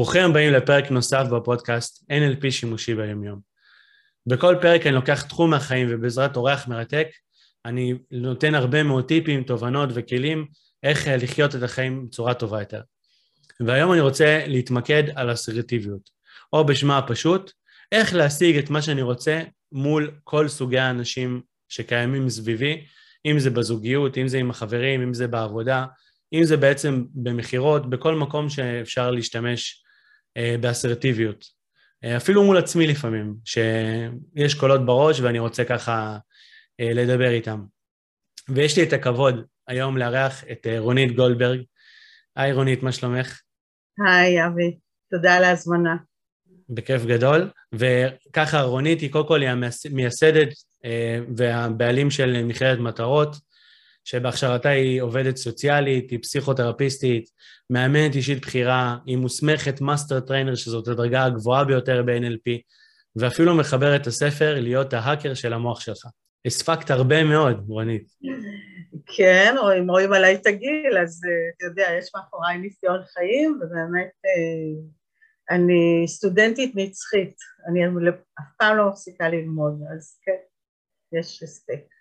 ברוכים הבאים לפרק נוסף בפודקאסט NLP שימושי ביומיום. בכל פרק אני לוקח תחום מהחיים ובעזרת אורח מרתק, אני נותן הרבה מאוד טיפים, תובנות וכלים איך לחיות את החיים בצורה טובה יותר. והיום אני רוצה להתמקד על אסרטיביות, או בשמה הפשוט, איך להשיג את מה שאני רוצה מול כל סוגי האנשים שקיימים סביבי, אם זה בזוגיות, אם זה עם החברים, אם זה בעבודה, אם זה בעצם במכירות, בכל מקום שאפשר להשתמש אה, באסרטיביות. אה, אפילו מול עצמי לפעמים, שיש קולות בראש ואני רוצה ככה אה, לדבר איתם. ויש לי את הכבוד היום לארח את אה, רונית גולדברג. היי רונית, מה שלומך? היי אבי, תודה על ההזמנה. בכיף גדול, וככה רונית היא קודם כל היא המייסדת אה, והבעלים של מכללת מטרות, שבהכשרתה היא עובדת סוציאלית, היא פסיכותרפיסטית, מאמנת אישית בכירה, היא מוסמכת master trainer, שזאת הדרגה הגבוהה ביותר ב-NLP, ואפילו מחברת הספר להיות ההאקר של המוח שלך. הספקת הרבה מאוד, רונית. כן, אם רואים עליי את הגיל, אז אה, אתה יודע, יש מאחוריי ניסיון חיים, ובאמת אה, אני סטודנטית נצחית, אני אף פעם לא מפסיקה ללמוד, אז כן, יש הספק.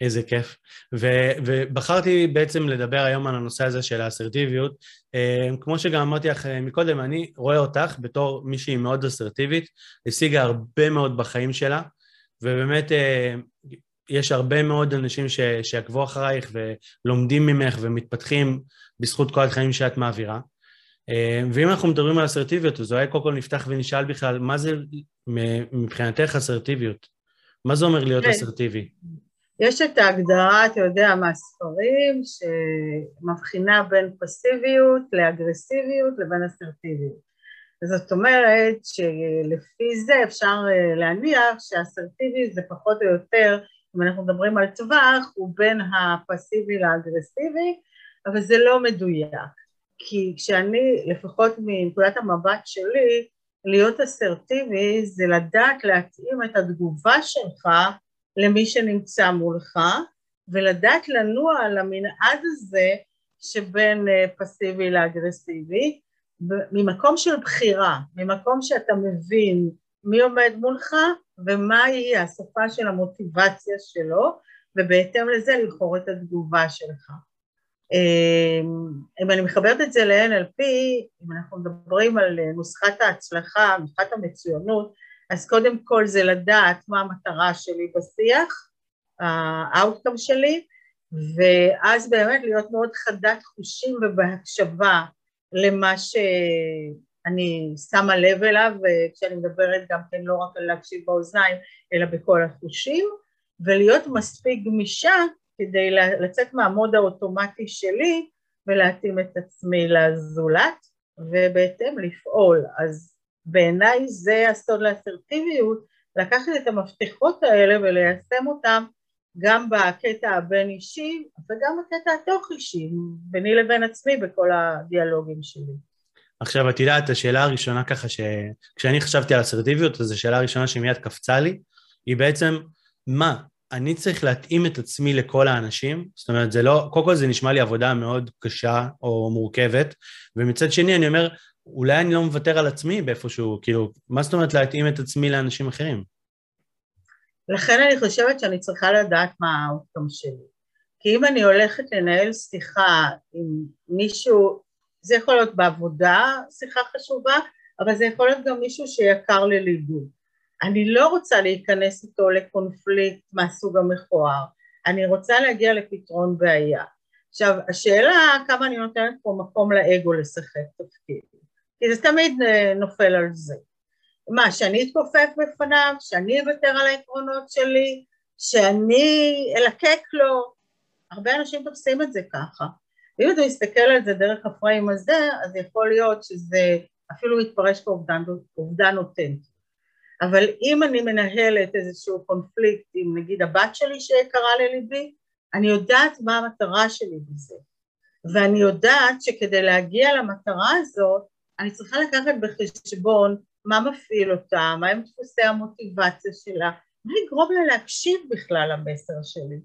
איזה כיף. ו- ובחרתי בעצם לדבר היום על הנושא הזה של האסרטיביות. Uh, כמו שגם אמרתי לך מקודם, אני רואה אותך בתור מישהי מאוד אסרטיבית, השיגה הרבה מאוד בחיים שלה, ובאמת uh, יש הרבה מאוד אנשים ש- שעקבו אחרייך ולומדים ממך ומתפתחים בזכות כל החיים שאת מעבירה. ואם אנחנו מדברים על אסרטיביות, אז אולי קודם כל נפתח ונשאל בכלל, מה זה מבחינתך אסרטיביות? מה זה אומר להיות כן. אסרטיבי? יש את ההגדרה, אתה יודע, מהספרים, שמבחינה בין פסיביות לאגרסיביות לבין אסרטיביות. זאת אומרת שלפי זה אפשר אה, להניח שאסרטיבי זה פחות או יותר, אם אנחנו מדברים על טווח, הוא בין הפסיבי לאגרסיבי, אבל זה לא מדויק. כי כשאני, לפחות מנקודת המבט שלי, להיות אסרטיבי זה לדעת להתאים את התגובה שלך למי שנמצא מולך, ולדעת לנוע על המנעד הזה שבין אה, פסיבי לאגרסיבי, ממקום של בחירה, ממקום שאתה מבין מי עומד מולך ומהי השפה של המוטיבציה שלו, ובהתאם לזה לבחור את התגובה שלך. אמ, אם אני מחברת את זה ל-NLP, אם אנחנו מדברים על אה, נוסחת ההצלחה, נוסחת המצוינות, אז קודם כל זה לדעת מה המטרה שלי בשיח, האאוטקאם שלי, ואז באמת להיות מאוד חדת חושים ובהקשבה למה שאני שמה לב אליו, וכשאני מדברת גם כן לא רק על להקשיב באוזניים, אלא בכל החושים, ולהיות מספיק גמישה כדי לצאת מהמוד האוטומטי שלי ולהתאים את עצמי לזולת, ובהתאם לפעול. אז בעיניי זה הסוד לאסרטיביות, לקחת את המפתחות האלה וליישם אותם גם בקטע הבין אישי וגם בקטע התוך אישי, ביני לבין עצמי בכל הדיאלוגים שלי. עכשיו, את יודעת, השאלה הראשונה ככה, שכשאני חשבתי על אסרטיביות, אז השאלה הראשונה שמיד קפצה לי, היא בעצם, מה, אני צריך להתאים את עצמי לכל האנשים? זאת אומרת, זה לא, קודם כל זה נשמע לי עבודה מאוד קשה או מורכבת, ומצד שני אני אומר, אולי אני לא מוותר על עצמי באיפשהו, כאילו, מה זאת אומרת להתאים את עצמי לאנשים אחרים? לכן אני חושבת שאני צריכה לדעת מה האוטקום שלי. כי אם אני הולכת לנהל שיחה עם מישהו, זה יכול להיות בעבודה שיחה חשובה, אבל זה יכול להיות גם מישהו שיקר לליבי. אני לא רוצה להיכנס איתו לקונפליקט מהסוג המכוער, אני רוצה להגיע לפתרון בעיה. עכשיו, השאלה כמה אני נותנת פה מקום לאגו לשחק תפקיד. כי זה תמיד אה, נופל על זה. מה, שאני אתכופף בפניו, שאני אוותר על העקרונות שלי, שאני אלקק לו, הרבה אנשים תופסים את זה ככה. אם אתה מסתכל על זה דרך הפריים הזה, אז יכול להיות שזה אפילו מתפרש כאובדן אותנטי. אבל אם אני מנהלת איזשהו קונפליקט עם נגיד הבת שלי שיקרה לליבי, אני יודעת מה המטרה שלי בזה. ואני יודעת שכדי להגיע למטרה הזאת, אני צריכה לקחת בחשבון מה מפעיל אותה, מהם דפוסי המוטיבציה שלה, מה יגרום לה להקשיב בכלל למסר שלי.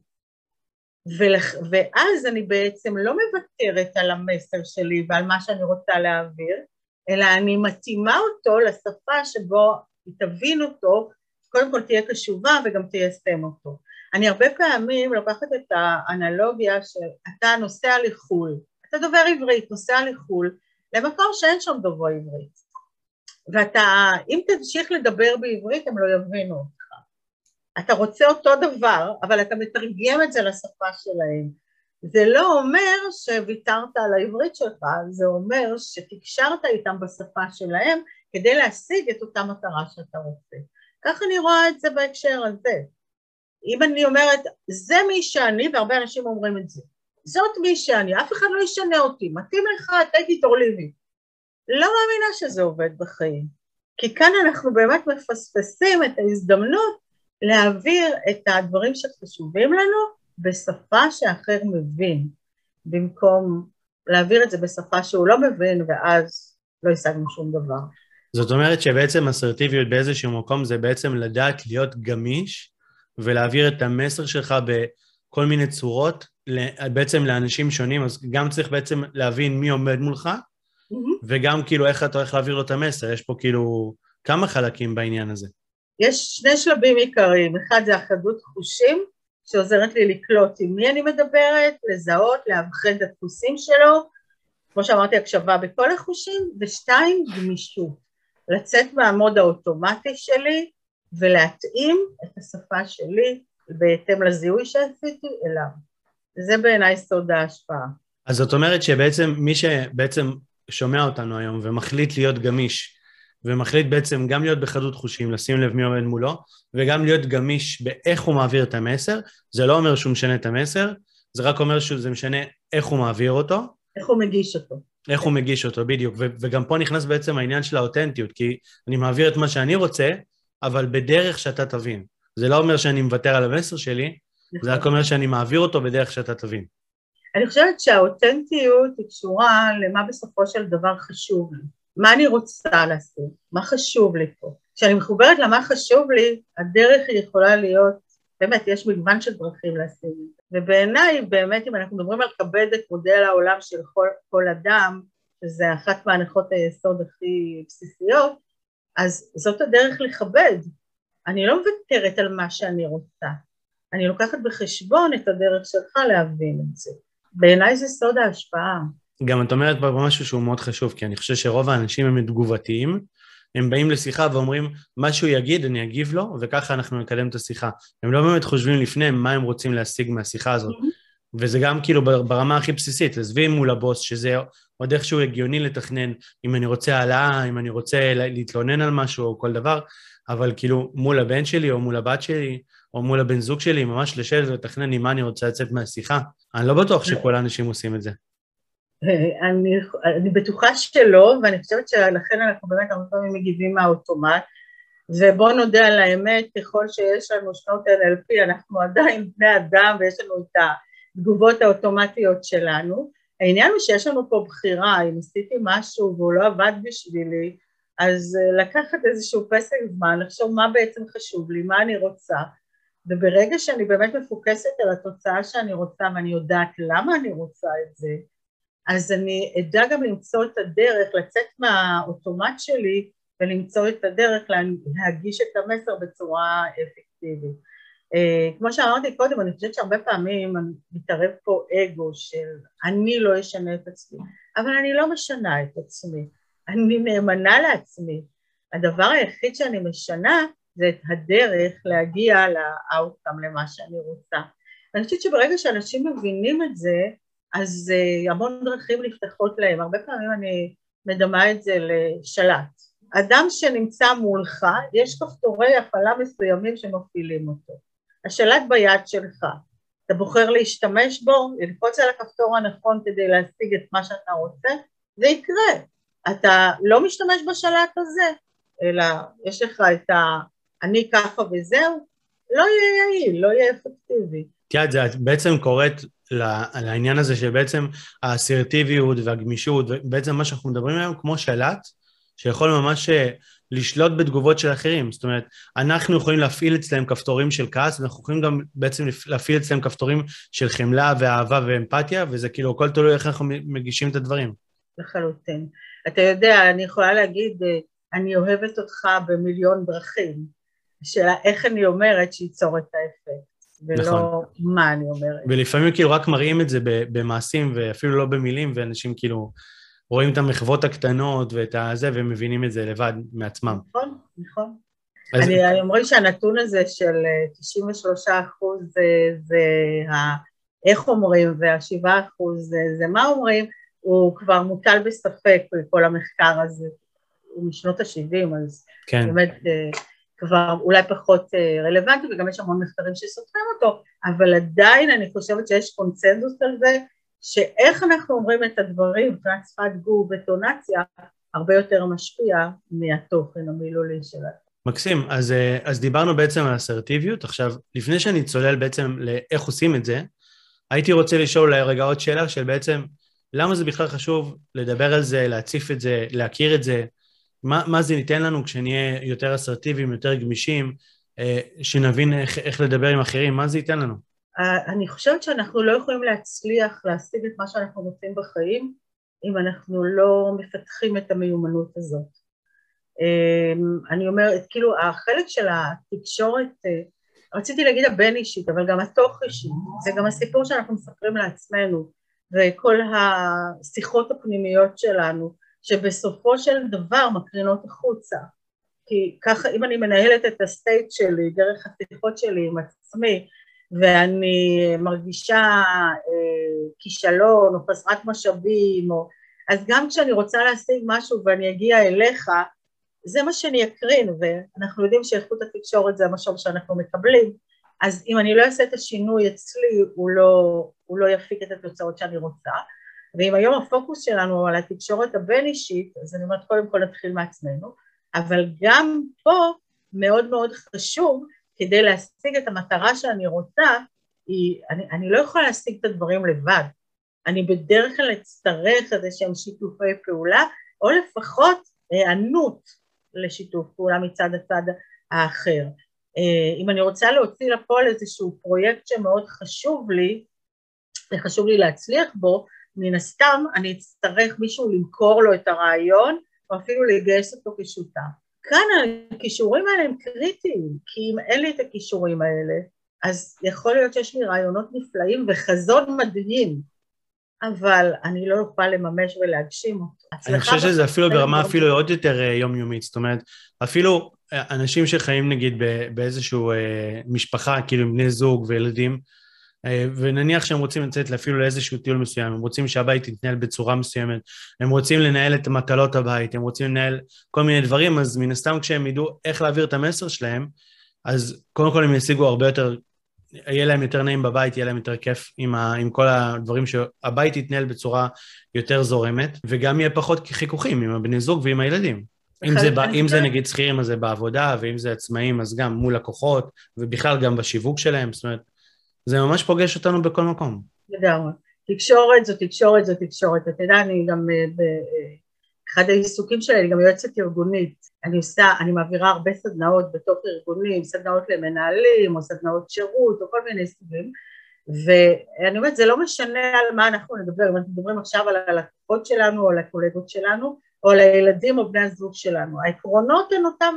ולח... ואז אני בעצם לא מוותרת על המסר שלי ועל מה שאני רוצה להעביר, אלא אני מתאימה אותו לשפה שבו היא תבין אותו, קודם כל תהיה קשובה וגם תיישם אותו. אני הרבה פעמים לוקחת את האנלוגיה שאתה נוסע לחו"ל, אתה דובר עברית, נוסע לחו"ל, למקום שאין שם דוברי עברית. ואתה, אם תמשיך לדבר בעברית הם לא יבינו אותך. אתה רוצה אותו דבר, אבל אתה מתרגם את זה לשפה שלהם. זה לא אומר שוויתרת על העברית שלך, זה אומר שתקשרת איתם בשפה שלהם כדי להשיג את אותה מטרה שאתה רוצה. כך אני רואה את זה בהקשר הזה. אם אני אומרת, זה מי שאני, והרבה אנשים אומרים את זה, זאת מי שאני, אף אחד לא ישנה אותי, מתאים לך, תגידי תורליבי. לא מאמינה שזה עובד בחיים. כי כאן אנחנו באמת מפספסים את ההזדמנות להעביר את הדברים שחשובים לנו בשפה שאחר מבין, במקום להעביר את זה בשפה שהוא לא מבין ואז לא השגנו שום דבר. זאת אומרת שבעצם אסרטיביות באיזשהו מקום זה בעצם לדעת להיות גמיש ולהעביר את המסר שלך בכל מיני צורות, בעצם לאנשים שונים, אז גם צריך בעצם להבין מי עומד מולך, mm-hmm. וגם כאילו איך אתה הולך להעביר לו את המסר, יש פה כאילו כמה חלקים בעניין הזה. יש שני שלבים עיקריים, אחד זה אחדות חושים, שעוזרת לי לקלוט עם מי אני מדברת, לזהות, לאבחן את הדפוסים שלו, כמו שאמרתי, הקשבה בכל החושים, ושתיים, גמישות, לצאת מהמוד האוטומטי שלי ולהתאים את השפה שלי בהתאם לזיהוי שעשיתי אליו. זה בעיניי סוד ההשפעה. אז זאת אומרת שבעצם מי שבעצם שומע אותנו היום ומחליט להיות גמיש ומחליט בעצם גם להיות בחדות חושים, לשים לב מי עומד מולו, וגם להיות גמיש באיך הוא מעביר את המסר. זה לא אומר שהוא משנה את המסר, זה רק אומר שזה משנה איך הוא מעביר אותו. איך הוא מגיש אותו. איך הוא מגיש אותו, בדיוק. ו- וגם פה נכנס בעצם העניין של האותנטיות, כי אני מעביר את מה שאני רוצה, אבל בדרך שאתה תבין. זה לא אומר שאני מוותר על המסר שלי. זה רק אומר שאני מעביר אותו בדרך שאתה תבין. אני חושבת שהאותנטיות היא קשורה למה בסופו של דבר חשוב לי. מה אני רוצה לעשות, מה חשוב לי פה. כשאני מחוברת למה חשוב לי, הדרך היא יכולה להיות, באמת, יש מגוון של דרכים להשיג את זה. ובעיניי, באמת, אם אנחנו מדברים על כבד את מודל העולם של כל, כל אדם, שזה אחת מהנחות היסוד הכי בסיסיות, אז זאת הדרך לכבד. אני לא מוותרת על מה שאני רוצה, אני לוקחת בחשבון את הדרך שלך להבין את זה. בעיניי זה סוד ההשפעה. גם את אומרת פה משהו שהוא מאוד חשוב, כי אני חושב שרוב האנשים הם תגובתיים, הם באים לשיחה ואומרים, מה שהוא יגיד, אני אגיב לו, וככה אנחנו נקדם את השיחה. הם לא באמת חושבים לפני מה הם רוצים להשיג מהשיחה הזאת. Mm-hmm. וזה גם כאילו ברמה הכי בסיסית, עזבי מול הבוס, שזה עוד איכשהו הגיוני לתכנן, אם אני רוצה העלאה, אם אני רוצה להתלונן על משהו או כל דבר, אבל כאילו מול הבן שלי או מול הבת שלי או מול הבן זוג שלי, ממש לשבת ולתכנן עם מה אני רוצה לצאת מהשיחה. אני לא בטוח שכל האנשים עושים את זה. אני, אני בטוחה שלא, ואני חושבת שלכן אנחנו באמת הרבה פעמים מגיבים מהאוטומט, ובואו נודה על האמת, ככל שיש לנו שנות NLP, אנחנו עדיין בני אדם ויש לנו את התגובות האוטומטיות שלנו. העניין הוא שיש לנו פה בחירה, אם עשיתי משהו והוא לא עבד בשבילי, אז אה, לקחת איזשהו פסק זמן, לחשוב מה בעצם חשוב לי, מה אני רוצה, וברגע שאני באמת מפוקסת על התוצאה שאני רוצה ואני יודעת למה אני רוצה את זה, אז אני אדע גם למצוא את הדרך, לצאת מהאוטומט שלי ולמצוא את הדרך להגיש את המסר בצורה אפקטיבית. אה, כמו שאמרתי קודם, אני חושבת שהרבה פעמים מתערב פה אגו של אני לא אשנה את עצמי, אבל אני לא משנה את עצמי, אני נאמנה לעצמי. הדבר היחיד שאני משנה זה את הדרך להגיע לאאוטקאם למה שאני רוצה. ואני חושבת שברגע שאנשים מבינים את זה, אז uh, המון דרכים נפתחות להם. הרבה פעמים אני מדמה את זה לשלט. אדם שנמצא מולך, יש כפתורי הפעלה מסוימים שמפעילים אותו. השלט ביד שלך. אתה בוחר להשתמש בו, ללחוץ על הכפתור הנכון כדי להשיג את מה שאתה רוצה, זה יקרה. אתה לא משתמש בשלט הזה, אלא יש לך את. אני ככה וזהו, לא יהיה יעיל, לא יהיה אפקטיבי. את בעצם קוראת לעניין הזה שבעצם האסרטיביות והגמישות, ובעצם מה שאנחנו מדברים היום כמו שלט, שיכול ממש אה, לשלוט בתגובות של אחרים. זאת אומרת, אנחנו יכולים להפעיל אצלם כפתורים של כעס, ואנחנו יכולים גם בעצם להפעיל אצלם כפתורים של חמלה ואהבה ואמפתיה, וזה כאילו הכל תלוי איך אנחנו מגישים את הדברים. לחלוטין. אתה יודע, אני יכולה להגיד, אה, אני אוהבת אותך במיליון דרכים. השאלה איך אני אומרת שייצור את האפקט, ולא נכון. מה אני אומרת. ולפעמים כאילו רק מראים את זה במעשים ואפילו לא במילים, ואנשים כאילו רואים את המחוות הקטנות ואת הזה, ומבינים את זה לבד מעצמם. נכון, נכון. אז... אני אומרים שהנתון הזה של 93 אה, אחוז זה, זה ה... איך אומרים, וה-7 אחוז זה, זה מה אומרים, הוא כבר מוטל בספק בכל המחקר הזה, הוא משנות ה-70, אז כן. באמת אה, כבר אולי פחות אה, רלוונטי, וגם יש המון מחקרים שסותרים אותו, אבל עדיין אני חושבת שיש קונצנזוס על זה, שאיך אנחנו אומרים את הדברים מבחינת שפת גוף וטונציה, הרבה יותר משפיע מהתוכן המילולי שלנו. מקסים, אז, אה, אז דיברנו בעצם על אסרטיביות, עכשיו, לפני שאני צולל בעצם לאיך עושים את זה, הייתי רוצה לשאול אולי רגע עוד שאלה של בעצם, למה זה בכלל חשוב לדבר על זה, להציף את זה, להכיר את זה, מה, מה זה ייתן לנו כשנהיה יותר אסרטיביים, יותר גמישים, אה, שנבין איך, איך לדבר עם אחרים, מה זה ייתן לנו? אה, אני חושבת שאנחנו לא יכולים להצליח להשיג את מה שאנחנו רוצים בחיים אם אנחנו לא מפתחים את המיומנות הזאת. אמ, אני אומרת, כאילו החלק של התקשורת, אה, רציתי להגיד הבין אישית, אבל גם התוך אישית, זה גם הסיפור שאנחנו מספרים לעצמנו וכל השיחות הפנימיות שלנו, שבסופו של דבר מקרינות החוצה. כי ככה, אם אני מנהלת את הסטייט שלי דרך השיחות שלי עם עצמי, ואני מרגישה אה, כישלון או חסרת משאבים, או... אז גם כשאני רוצה להשיג משהו ואני אגיע אליך, זה מה שאני אקרין, ואנחנו יודעים שאיכות התקשורת זה המשוב שאנחנו מקבלים, אז אם אני לא אעשה את השינוי אצלי, הוא לא, הוא לא יפיק את התוצאות שאני רוצה. ואם היום הפוקוס שלנו על התקשורת הבין-אישית, אז אני אומרת, קודם כל נתחיל מעצמנו, אבל גם פה מאוד מאוד חשוב, כדי להשיג את המטרה שאני רוצה, היא, אני, אני לא יכולה להשיג את הדברים לבד. אני בדרך כלל אצטרך איזה שהם שיתופי פעולה, או לפחות היענות לשיתוף פעולה מצד הצד האחר. אה, אם אני רוצה להוציא לפועל איזשהו פרויקט שמאוד חשוב לי, וחשוב לי להצליח בו, מן הסתם אני אצטרך מישהו למכור לו את הרעיון, או אפילו לגייס אותו כשותף. כאן הכישורים האלה הם קריטיים, כי אם אין לי את הכישורים האלה, אז יכול להיות שיש לי רעיונות נפלאים וחזון מדהים, אבל אני לא אוכל לממש ולהגשים אותו. אני חושב שזה אפילו ברמה אפילו עוד יותר אה, יומיומית, זאת אומרת, אפילו אה, אנשים שחיים נגיד באיזשהו אה, משפחה, כאילו עם בני זוג וילדים, ונניח שהם רוצים לצאת אפילו לאיזשהו טיול מסוים, הם רוצים שהבית יתנהל בצורה מסוימת, הם רוצים לנהל את מטלות הבית, הם רוצים לנהל כל מיני דברים, אז מן הסתם כשהם ידעו איך להעביר את המסר שלהם, אז קודם כל הם ישיגו הרבה יותר יהיה להם יותר נעים בבית, יהיה להם יותר כיף עם, ה, עם כל הדברים שהבית יתנהל בצורה יותר זורמת, וגם יהיה פחות חיכוכים עם הבני זוג ועם הילדים. אם זה, אם זה נגיד שכירים אז זה בעבודה, ואם זה עצמאים אז גם מול לקוחות, ובכלל גם בשיווק שלהם, זאת אומרת, זה ממש פוגש אותנו בכל מקום. לגמרי. תקשורת זו תקשורת זו תקשורת. אתה יודע, אני גם אה, אחד העיסוקים שלי, אני גם יועצת ארגונית, אני עושה, אני מעבירה הרבה סדנאות בתוך ארגונים, סדנאות למנהלים או סדנאות שירות או כל מיני סוגים ואני אומרת זה לא משנה על מה אנחנו נדבר, אם אנחנו מדברים עכשיו על הלקוחות שלנו או על הקולגות שלנו או על הילדים או בני הזוג שלנו, העקרונות הן אותם,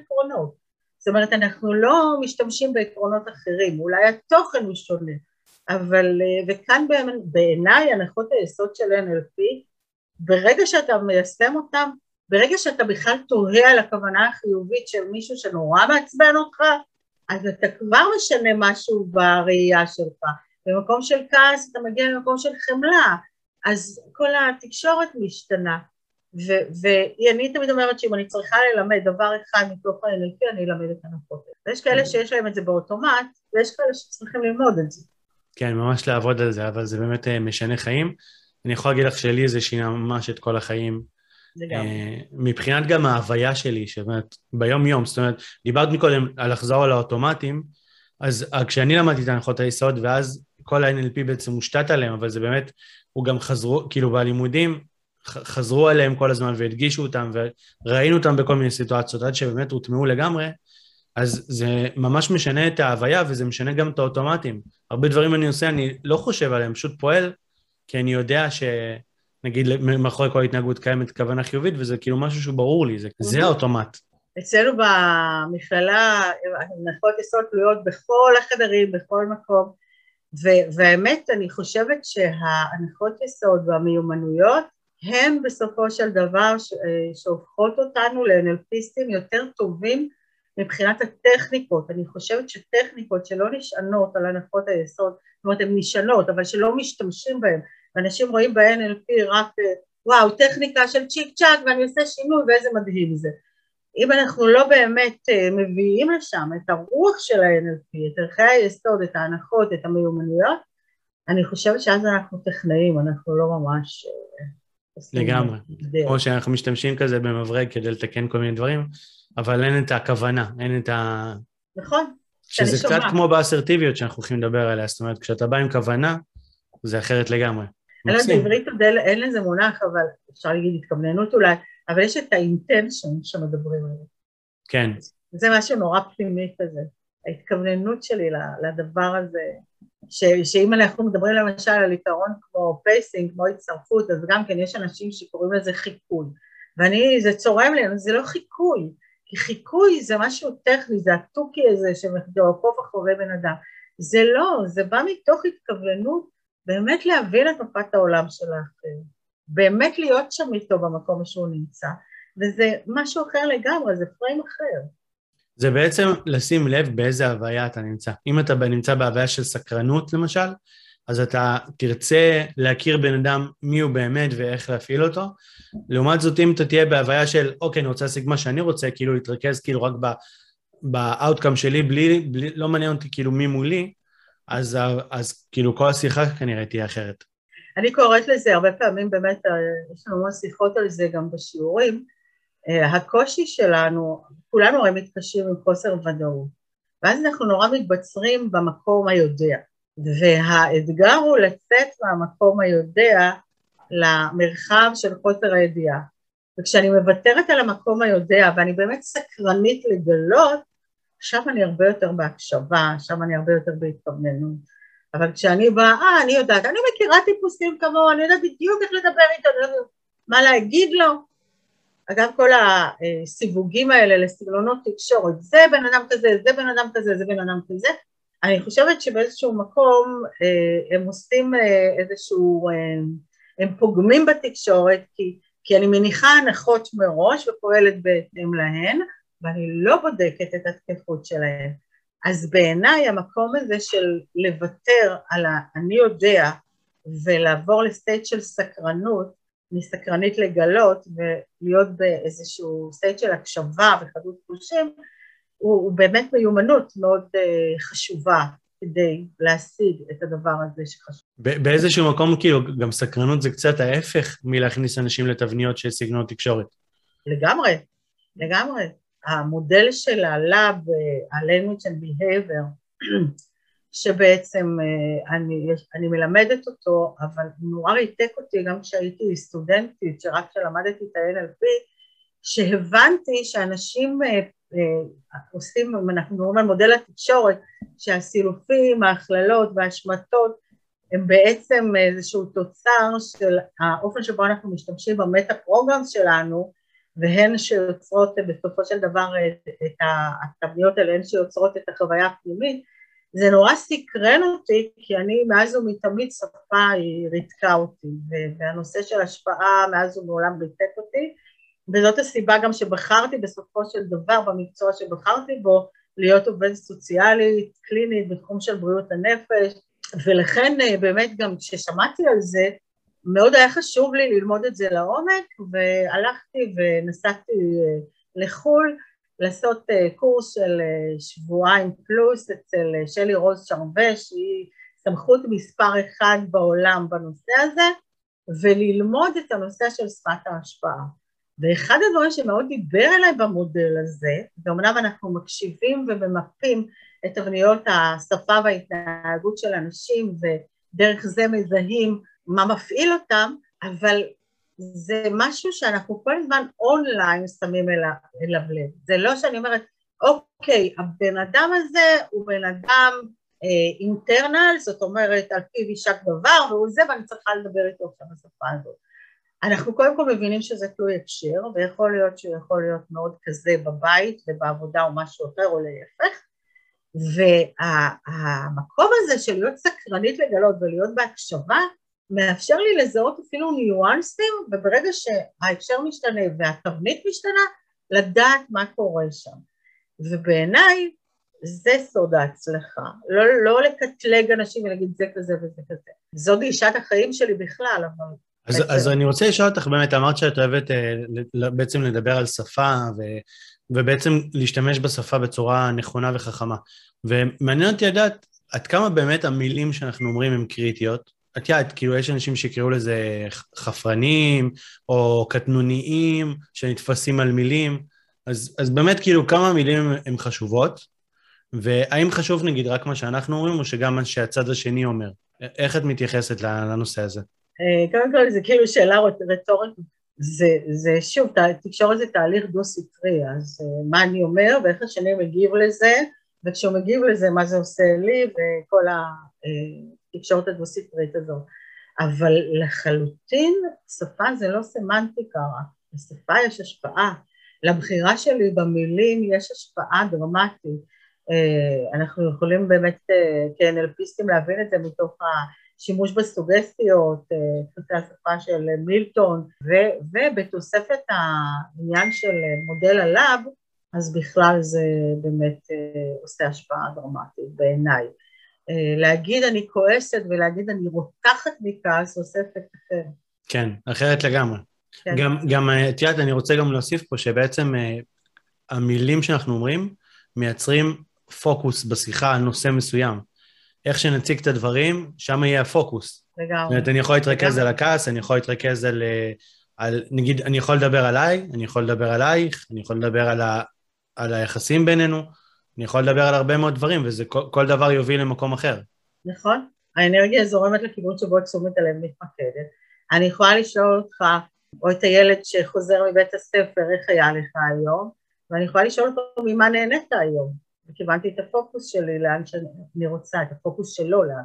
עקרונות, זאת אומרת אנחנו לא משתמשים בעקרונות אחרים, אולי התוכן הוא שונה, אבל וכאן בעיניי הנחות היסוד של NLP ברגע שאתה מיישם אותם, ברגע שאתה בכלל תוהה על הכוונה החיובית של מישהו שנורא מעצבן אותך, אז אתה כבר משנה משהו בראייה שלך. במקום של כעס אתה מגיע למקום של חמלה, אז כל התקשורת משתנה. ואני תמיד אומרת שאם אני צריכה ללמד דבר אחד מתוך ה-NLP, אני אלמד את הנפות. ויש כאלה שיש להם את זה באוטומט, ויש כאלה שצריכים ללמוד את זה. כן, ממש לעבוד על זה, אבל זה באמת אה, משנה חיים. אני יכול להגיד לך שלי זה שינה ממש את כל החיים. אה, מבחינת גם ההוויה שלי, שבאמת, ביום-יום, זאת אומרת, דיברת מקודם על לחזור על האוטומטים, אז אה, כשאני למדתי את הנחות היסוד, ואז כל ה-NLP בעצם מושתת עליהם, אבל זה באמת, הוא גם חזרו, כאילו בלימודים, חזרו עליהם כל הזמן והדגישו אותם, וראינו אותם בכל מיני סיטואציות, עד שבאמת הוטמעו לגמרי, אז זה ממש משנה את ההוויה, וזה משנה גם את האוטומטים. הרבה דברים אני עושה, אני לא חושב עליהם, פשוט פועל, כי אני יודע ש... נגיד מאחורי כל התנהגות קיימת כוונה חיובית, וזה כאילו משהו שהוא ברור לי, זה, זה האוטומט. אצלנו במכללה הנחות יסוד תלויות בכל החדרים, בכל מקום, והאמת אני חושבת שההנחות יסוד והמיומנויות הם בסופו של דבר ש- שהופכות אותנו לאנלפיסטים יותר טובים מבחינת הטכניקות, אני חושבת שטכניקות שלא נשענות על הנחות היסוד, זאת אומרת הן נשענות אבל שלא משתמשים בהן, ואנשים רואים ב-NLP רק וואו טכניקה של צ'יק צ'אק ואני עושה שינוי ואיזה מדהים זה. אם אנחנו לא באמת אה, מביאים לשם את הרוח של ה-NLP, את ערכי היסוד, את ההנחות, את המיומנויות, אני חושבת שאז אנחנו טכנאים, אנחנו לא ממש... לגמרי. כמו שאנחנו משתמשים כזה במברג כדי לתקן כל מיני דברים, אבל אין את הכוונה, אין את ה... נכון. שזה קצת שומע. כמו באסרטיביות שאנחנו הולכים לדבר עליה, זאת אומרת, כשאתה בא עם כוונה, זה אחרת לגמרי. אני לא יודעת, בעברית עוד אין לזה מונח, אבל אפשר להגיד התכווננות אולי, אבל יש את ה intention שמדברים עליו. כן. זה משהו נורא פנימי כזה, ההתכווננות שלי לדבר הזה, ש, שאם אנחנו מדברים למשל על עיקרון כמו pacing, כמו הצטרפות, אז גם כן יש אנשים שקוראים לזה חיקוי, ואני, זה צורם לי, זה לא חיקוי, כי חיקוי זה משהו טכני, זה התוכי הזה שמעקוב אחורי בן אדם. זה לא, זה בא מתוך התכווננות באמת להבין את מפת העולם של האחר, באמת להיות שם איתו במקום שהוא נמצא, וזה משהו אחר לגמרי, זה פריים אחר. זה בעצם לשים לב באיזה הוויה אתה נמצא. אם אתה נמצא בהוויה של סקרנות למשל, אז אתה תרצה להכיר בן אדם מי הוא באמת ואיך להפעיל אותו. לעומת זאת, אם אתה תהיה בהוויה של, אוקיי, אני רוצה להשיג מה שאני רוצה, כאילו להתרכז כאילו רק באאוטקאם שלי, בלי, בלי, לא מעניין אותי כאילו מי מולי, אז, אז כאילו כל השיחה כנראה תהיה אחרת. אני קוראת לזה, הרבה פעמים באמת, אה, יש לנו המון שיחות על זה גם בשיעורים, הקושי שלנו, כולנו הרי מתקשים עם חוסר ודאות, ואז אנחנו נורא מתבצרים במקום היודע. והאתגר הוא לצאת מהמקום היודע למרחב של חוסר הידיעה. וכשאני מוותרת על המקום היודע ואני באמת סקרנית לגלות, שם אני הרבה יותר בהקשבה, שם אני הרבה יותר בהתכווננות. אבל כשאני באה, אה, אני יודעת, אני מכירה טיפוסים כמוהו, אני יודעת בדיוק איך לדבר איתו, אני יודעת מה להגיד לו. אגב, כל הסיווגים האלה לסגנונות תקשורת, זה בן אדם כזה, זה בן אדם כזה, זה בן אדם כזה, אני חושבת שבאיזשהו מקום אה, הם עושים אה, איזשהו, אה, הם פוגמים בתקשורת כי, כי אני מניחה הנחות מראש ופועלת בהתאם להן ואני לא בודקת את התקפות שלהן. אז בעיניי המקום הזה של לוותר על ה"אני יודע" ולעבור לסטייט של סקרנות, מסקרנית לגלות ולהיות באיזשהו סטייט של הקשבה וחדות חושים, הוא, הוא באמת מיומנות מאוד uh, חשובה כדי להשיג את הדבר הזה שחשוב. באיזשהו מקום כאילו גם סקרנות זה קצת ההפך מלהכניס אנשים לתבניות של סגנון תקשורת. לגמרי, לגמרי. המודל של הלאב, ה-language and behavior, שבעצם uh, אני, אני מלמדת אותו, אבל הוא נורא ריתק אותי גם כשהייתי סטודנטית, שרק כשלמדתי את ה-NLP, שהבנתי שאנשים uh, אה, עושים, אנחנו מדברים על מודל התקשורת, שהסילופים, ההכללות וההשמטות הם בעצם איזשהו תוצר של האופן שבו אנחנו משתמשים במטה פרוגרם שלנו והן שיוצרות בסופו של דבר את התבניות האלה, הן שיוצרות את החוויה הפנימית, זה נורא סקרן אותי כי אני מאז ומתמיד שפה היא ריתקה אותי והנושא של השפעה מאז ומעולם ריתק אותי וזאת הסיבה גם שבחרתי בסופו של דבר במקצוע שבחרתי בו להיות עובדת סוציאלית, קלינית בתחום של בריאות הנפש ולכן אה, באמת גם כששמעתי על זה מאוד היה חשוב לי ללמוד את זה לעומק והלכתי ונסעתי אה, לחו"ל לעשות אה, קורס של שבועיים פלוס אצל שלי רוז שרווה שהיא סמכות מספר אחד בעולם בנושא הזה וללמוד את הנושא של שפת ההשפעה. ואחד הדברים שמאוד דיבר אליי במודל הזה, ואומנם אנחנו מקשיבים וממפים את תבניות השפה וההתנהגות של אנשים ודרך זה מזהים מה מפעיל אותם, אבל זה משהו שאנחנו כל הזמן אונליין שמים אליו, אליו לב. זה לא שאני אומרת, אוקיי, הבן אדם הזה הוא בן אדם אינטרנל, אה, זאת אומרת על פיו יישק דבר והוא זה ואני צריכה לדבר איתו עכשיו בשפה הזאת. אנחנו קודם כל מבינים שזה תלוי הקשר, ויכול להיות שהוא יכול להיות מאוד כזה בבית ובעבודה או משהו אחר או להפך, והמקום הזה של להיות סקרנית לגלות ולהיות בהקשבה, מאפשר לי לזהות אפילו ניואנסים, וברגע שההקשר משתנה והתבנית משתנה, לדעת מה קורה שם. ובעיניי זה סוד ההצלחה, לא, לא לקטלג אנשים ולהגיד זה כזה וזה כזה. זו גישת החיים שלי בכלל, אבל... אז, אז אני רוצה לשאול אותך, באמת, אמרת שאת אוהבת אה, בעצם לדבר על שפה ו, ובעצם להשתמש בשפה בצורה נכונה וחכמה. ומעניין אותי לדעת עד כמה באמת המילים שאנחנו אומרים הן קריטיות. את יודעת, כאילו יש אנשים שיקראו לזה חפרנים או קטנוניים שנתפסים על מילים, אז, אז באמת כאילו כמה מילים הן חשובות, והאם חשוב נגיד רק מה שאנחנו אומרים או שגם מה שהצד השני אומר? איך את מתייחסת לנושא הזה? אה, קודם כל זה כאילו שאלה רטורית, זה, זה שוב, תקשורת זה תהליך דו-סטרי, אז אה, מה אני אומר ואיך השני מגיב לזה, וכשהוא מגיב לזה מה זה עושה לי וכל התקשורת הדו-סטרית הזאת. אבל לחלוטין שפה זה לא סמנטיקה רק, לשפה יש השפעה, לבחירה שלי במילים יש השפעה דרמטית. אה, אנחנו יכולים באמת כאנלפיסטים להבין את זה מתוך השימוש בסוגסטיות, תפסי אה, השפה של מילטון, ו, ובתוספת העניין של מודל הלאב, אז בכלל זה באמת אה, עושה השפעה דרמטית בעיניי. להגיד אני כועסת ולהגיד אני רותחת מכעס עושה אפקט אחר. כן, אחרת לגמרי. כן. גם, גם, את יודעת, אני רוצה גם להוסיף פה שבעצם המילים שאנחנו אומרים מייצרים פוקוס בשיחה על נושא מסוים. איך שנציג את הדברים, שם יהיה הפוקוס. לגמרי. זאת אומרת, אני יכול להתרכז על הכעס, אני יכול להתרכז על, אה, על... נגיד, אני יכול לדבר עליי, אני יכול לדבר עלייך, אני יכול לדבר על, ה, על היחסים בינינו, אני יכול לדבר על הרבה מאוד דברים, וזה כל, כל דבר יוביל למקום אחר. נכון. האנרגיה זורמת לכיוון שבו תשומת הלב מתמקדת. אני יכולה לשאול אותך, או את הילד שחוזר מבית הספר, איך היה לך היום, ואני יכולה לשאול אותו ממה נהנית היום. וכיוונתי את הפוקוס שלי לאן שאני רוצה, את הפוקוס שלו לאן.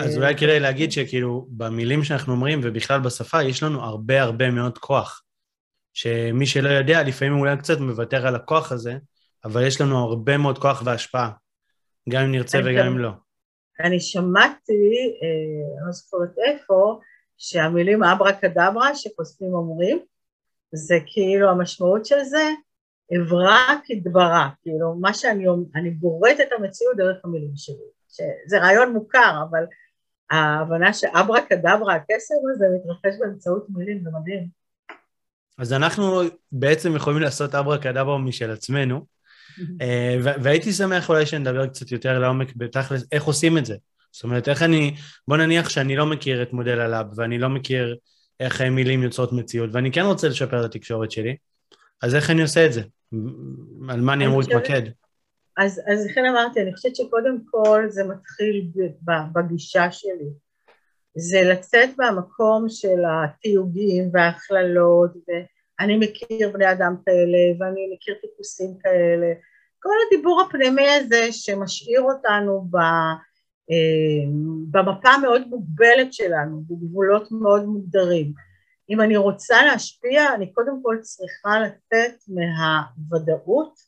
אז אולי כדאי להגיד שכאילו במילים שאנחנו אומרים ובכלל בשפה יש לנו הרבה הרבה מאוד כוח. שמי שלא יודע, לפעמים אולי קצת מוותר על הכוח הזה, אבל יש לנו הרבה מאוד כוח והשפעה, גם אם נרצה וגם אם לא. אני שמעתי, אה, אני לא זוכרת איפה, שהמילים אברה קדברה שחושפים אומרים, זה כאילו המשמעות של זה, אברה כדברה, כאילו מה שאני אני בורט את המציאות דרך המילים שלי, שזה רעיון מוכר, אבל ההבנה שאברה קדברה, הקסם הזה מתרחש באמצעות מילים, זה מדהים. אז אנחנו בעצם יכולים לעשות אברה קדברה משל עצמנו, והייתי שמח אולי שנדבר קצת יותר לעומק בתכלס, איך עושים את זה. זאת אומרת, איך אני, בוא נניח שאני לא מכיר את מודל הלאב, ואני לא מכיר איך מילים יוצרות מציאות, ואני כן רוצה לשפר את התקשורת שלי, אז איך אני עושה את זה? על מה אני אמור להתמקד? אז, אז לכן אמרתי, אני חושבת שקודם כל זה מתחיל בגישה שלי. זה לצאת מהמקום של התיוגים וההכללות, ואני מכיר בני אדם כאלה, ואני מכיר טיפוסים כאלה. כל הדיבור הפנימי הזה שמשאיר אותנו ב, אה, במפה המאוד מוגבלת שלנו, בגבולות מאוד מוגדרים. אם אני רוצה להשפיע, אני קודם כל צריכה לצאת מהוודאות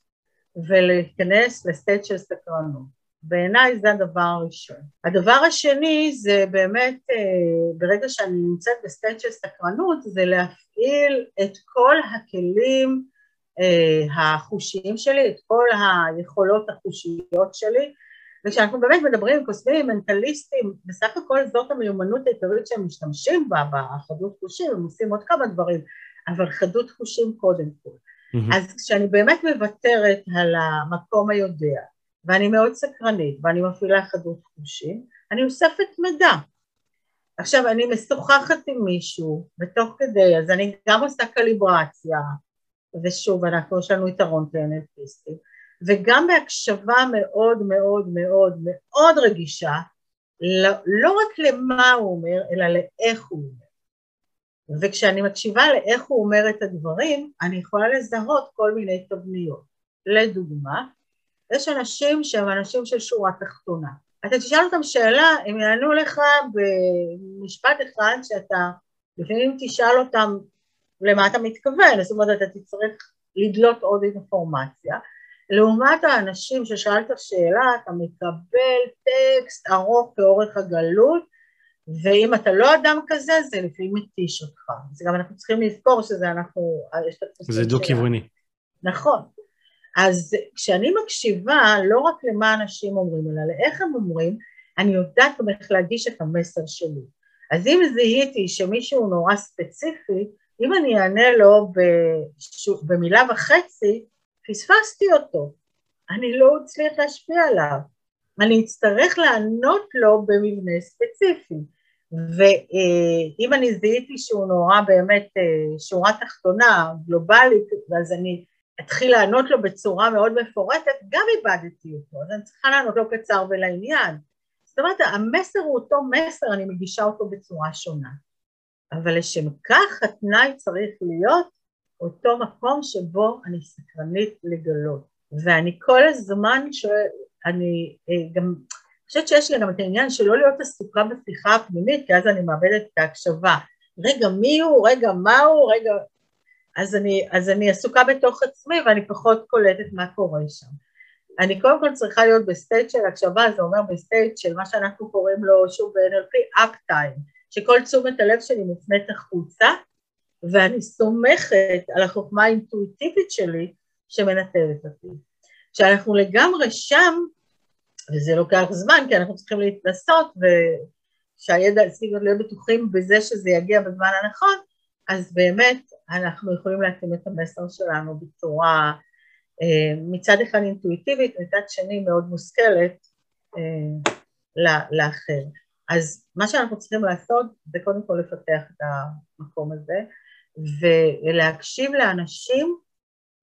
ולהיכנס לסטייט של סקרנות. בעיניי זה הדבר הראשון. הדבר השני זה באמת, אה, ברגע שאני נמצאת ב state של סקרנות, זה להפעיל את כל הכלים אה, החושיים שלי, את כל היכולות החושיות שלי, וכשאנחנו באמת מדברים עם קוסמים, מנטליסטים, בסך הכל זאת המיומנות העיקרית שהם משתמשים בה, בחדות חושים, הם עושים עוד כמה דברים, אבל חדות חושים קודם כל. Mm-hmm. אז כשאני באמת מוותרת על המקום היודע, ואני מאוד סקרנית, ואני מפעילה חדות חושים, אני אוספת מידע. עכשיו, אני משוחחת עם מישהו, ותוך כדי, אז אני גם עושה קליברציה, ושוב, אנחנו, יש לנו יתרון כאנלפיסטים, וגם בהקשבה מאוד מאוד מאוד מאוד רגישה, לא, לא רק למה הוא אומר, אלא לאיך הוא אומר. וכשאני מקשיבה לאיך הוא אומר את הדברים, אני יכולה לזהות כל מיני תבניות. לדוגמה, יש אנשים שהם אנשים של שורה תחתונה. אתה תשאל אותם שאלה, הם יענו לך במשפט אחד שאתה לפעמים תשאל אותם למה אתה מתכוון, זאת אומרת אתה תצטרך לדלות עוד אינפורמציה. לעומת האנשים ששאלת שאלה, אתה מקבל טקסט ארוך כאורך הגלות, ואם אתה לא אדם כזה, זה לפעמים מתיש אותך. אז גם אנחנו צריכים לזכור שזה אנחנו, יש את התפוסים זה דו-כיווני. נכון. אז כשאני מקשיבה לא רק למה אנשים אומרים, אלא לאיך הם אומרים, אני יודעת גם איך להגיש את המסר שלי. אז אם זיהיתי שמישהו נורא ספציפי, אם אני אענה לו בשו, במילה וחצי, פספסתי אותו. אני לא אצליח להשפיע עליו. אני אצטרך לענות לו במבנה ספציפי. ואם אני זיהיתי שהוא נורא באמת אה, שורה תחתונה, גלובלית, אז אני אתחיל לענות לו בצורה מאוד מפורטת, גם איבדתי אותו, אז אני צריכה לענות לו קצר ולעניין. זאת אומרת, המסר הוא אותו מסר, אני מגישה אותו בצורה שונה. אבל לשם כך התנאי צריך להיות אותו מקום שבו אני סקרנית לגלות. ואני כל הזמן שואל, אני אה, גם, חושבת שיש לי גם את העניין של לא להיות עסוקה בשיחה הפנימית, כי אז אני מאבדת את ההקשבה. רגע, מי הוא? רגע, מה הוא? רגע... אז אני, אז אני עסוקה בתוך עצמי ואני פחות קולטת מה קורה שם. אני קודם כל צריכה להיות ב state של הקשבה, זה אומר ב state של מה שאנחנו קוראים לו שוב ב-NLP, up time, שכל תשומת הלב שלי מופנית החוצה, ואני סומכת על החוכמה האינטואיטיבית שלי שמנטרת אותי. כשאנחנו לגמרי שם, וזה לוקח זמן כי אנחנו צריכים להתנסות ושהידע סביב להיות בטוחים בזה שזה יגיע בזמן הנכון, אז באמת אנחנו יכולים להתאים את המסר שלנו בצורה אה, מצד אחד אינטואיטיבית, מצד שני מאוד מושכלת אה, לאחר. אז מה שאנחנו צריכים לעשות זה קודם כל לפתח את המקום הזה ולהקשיב לאנשים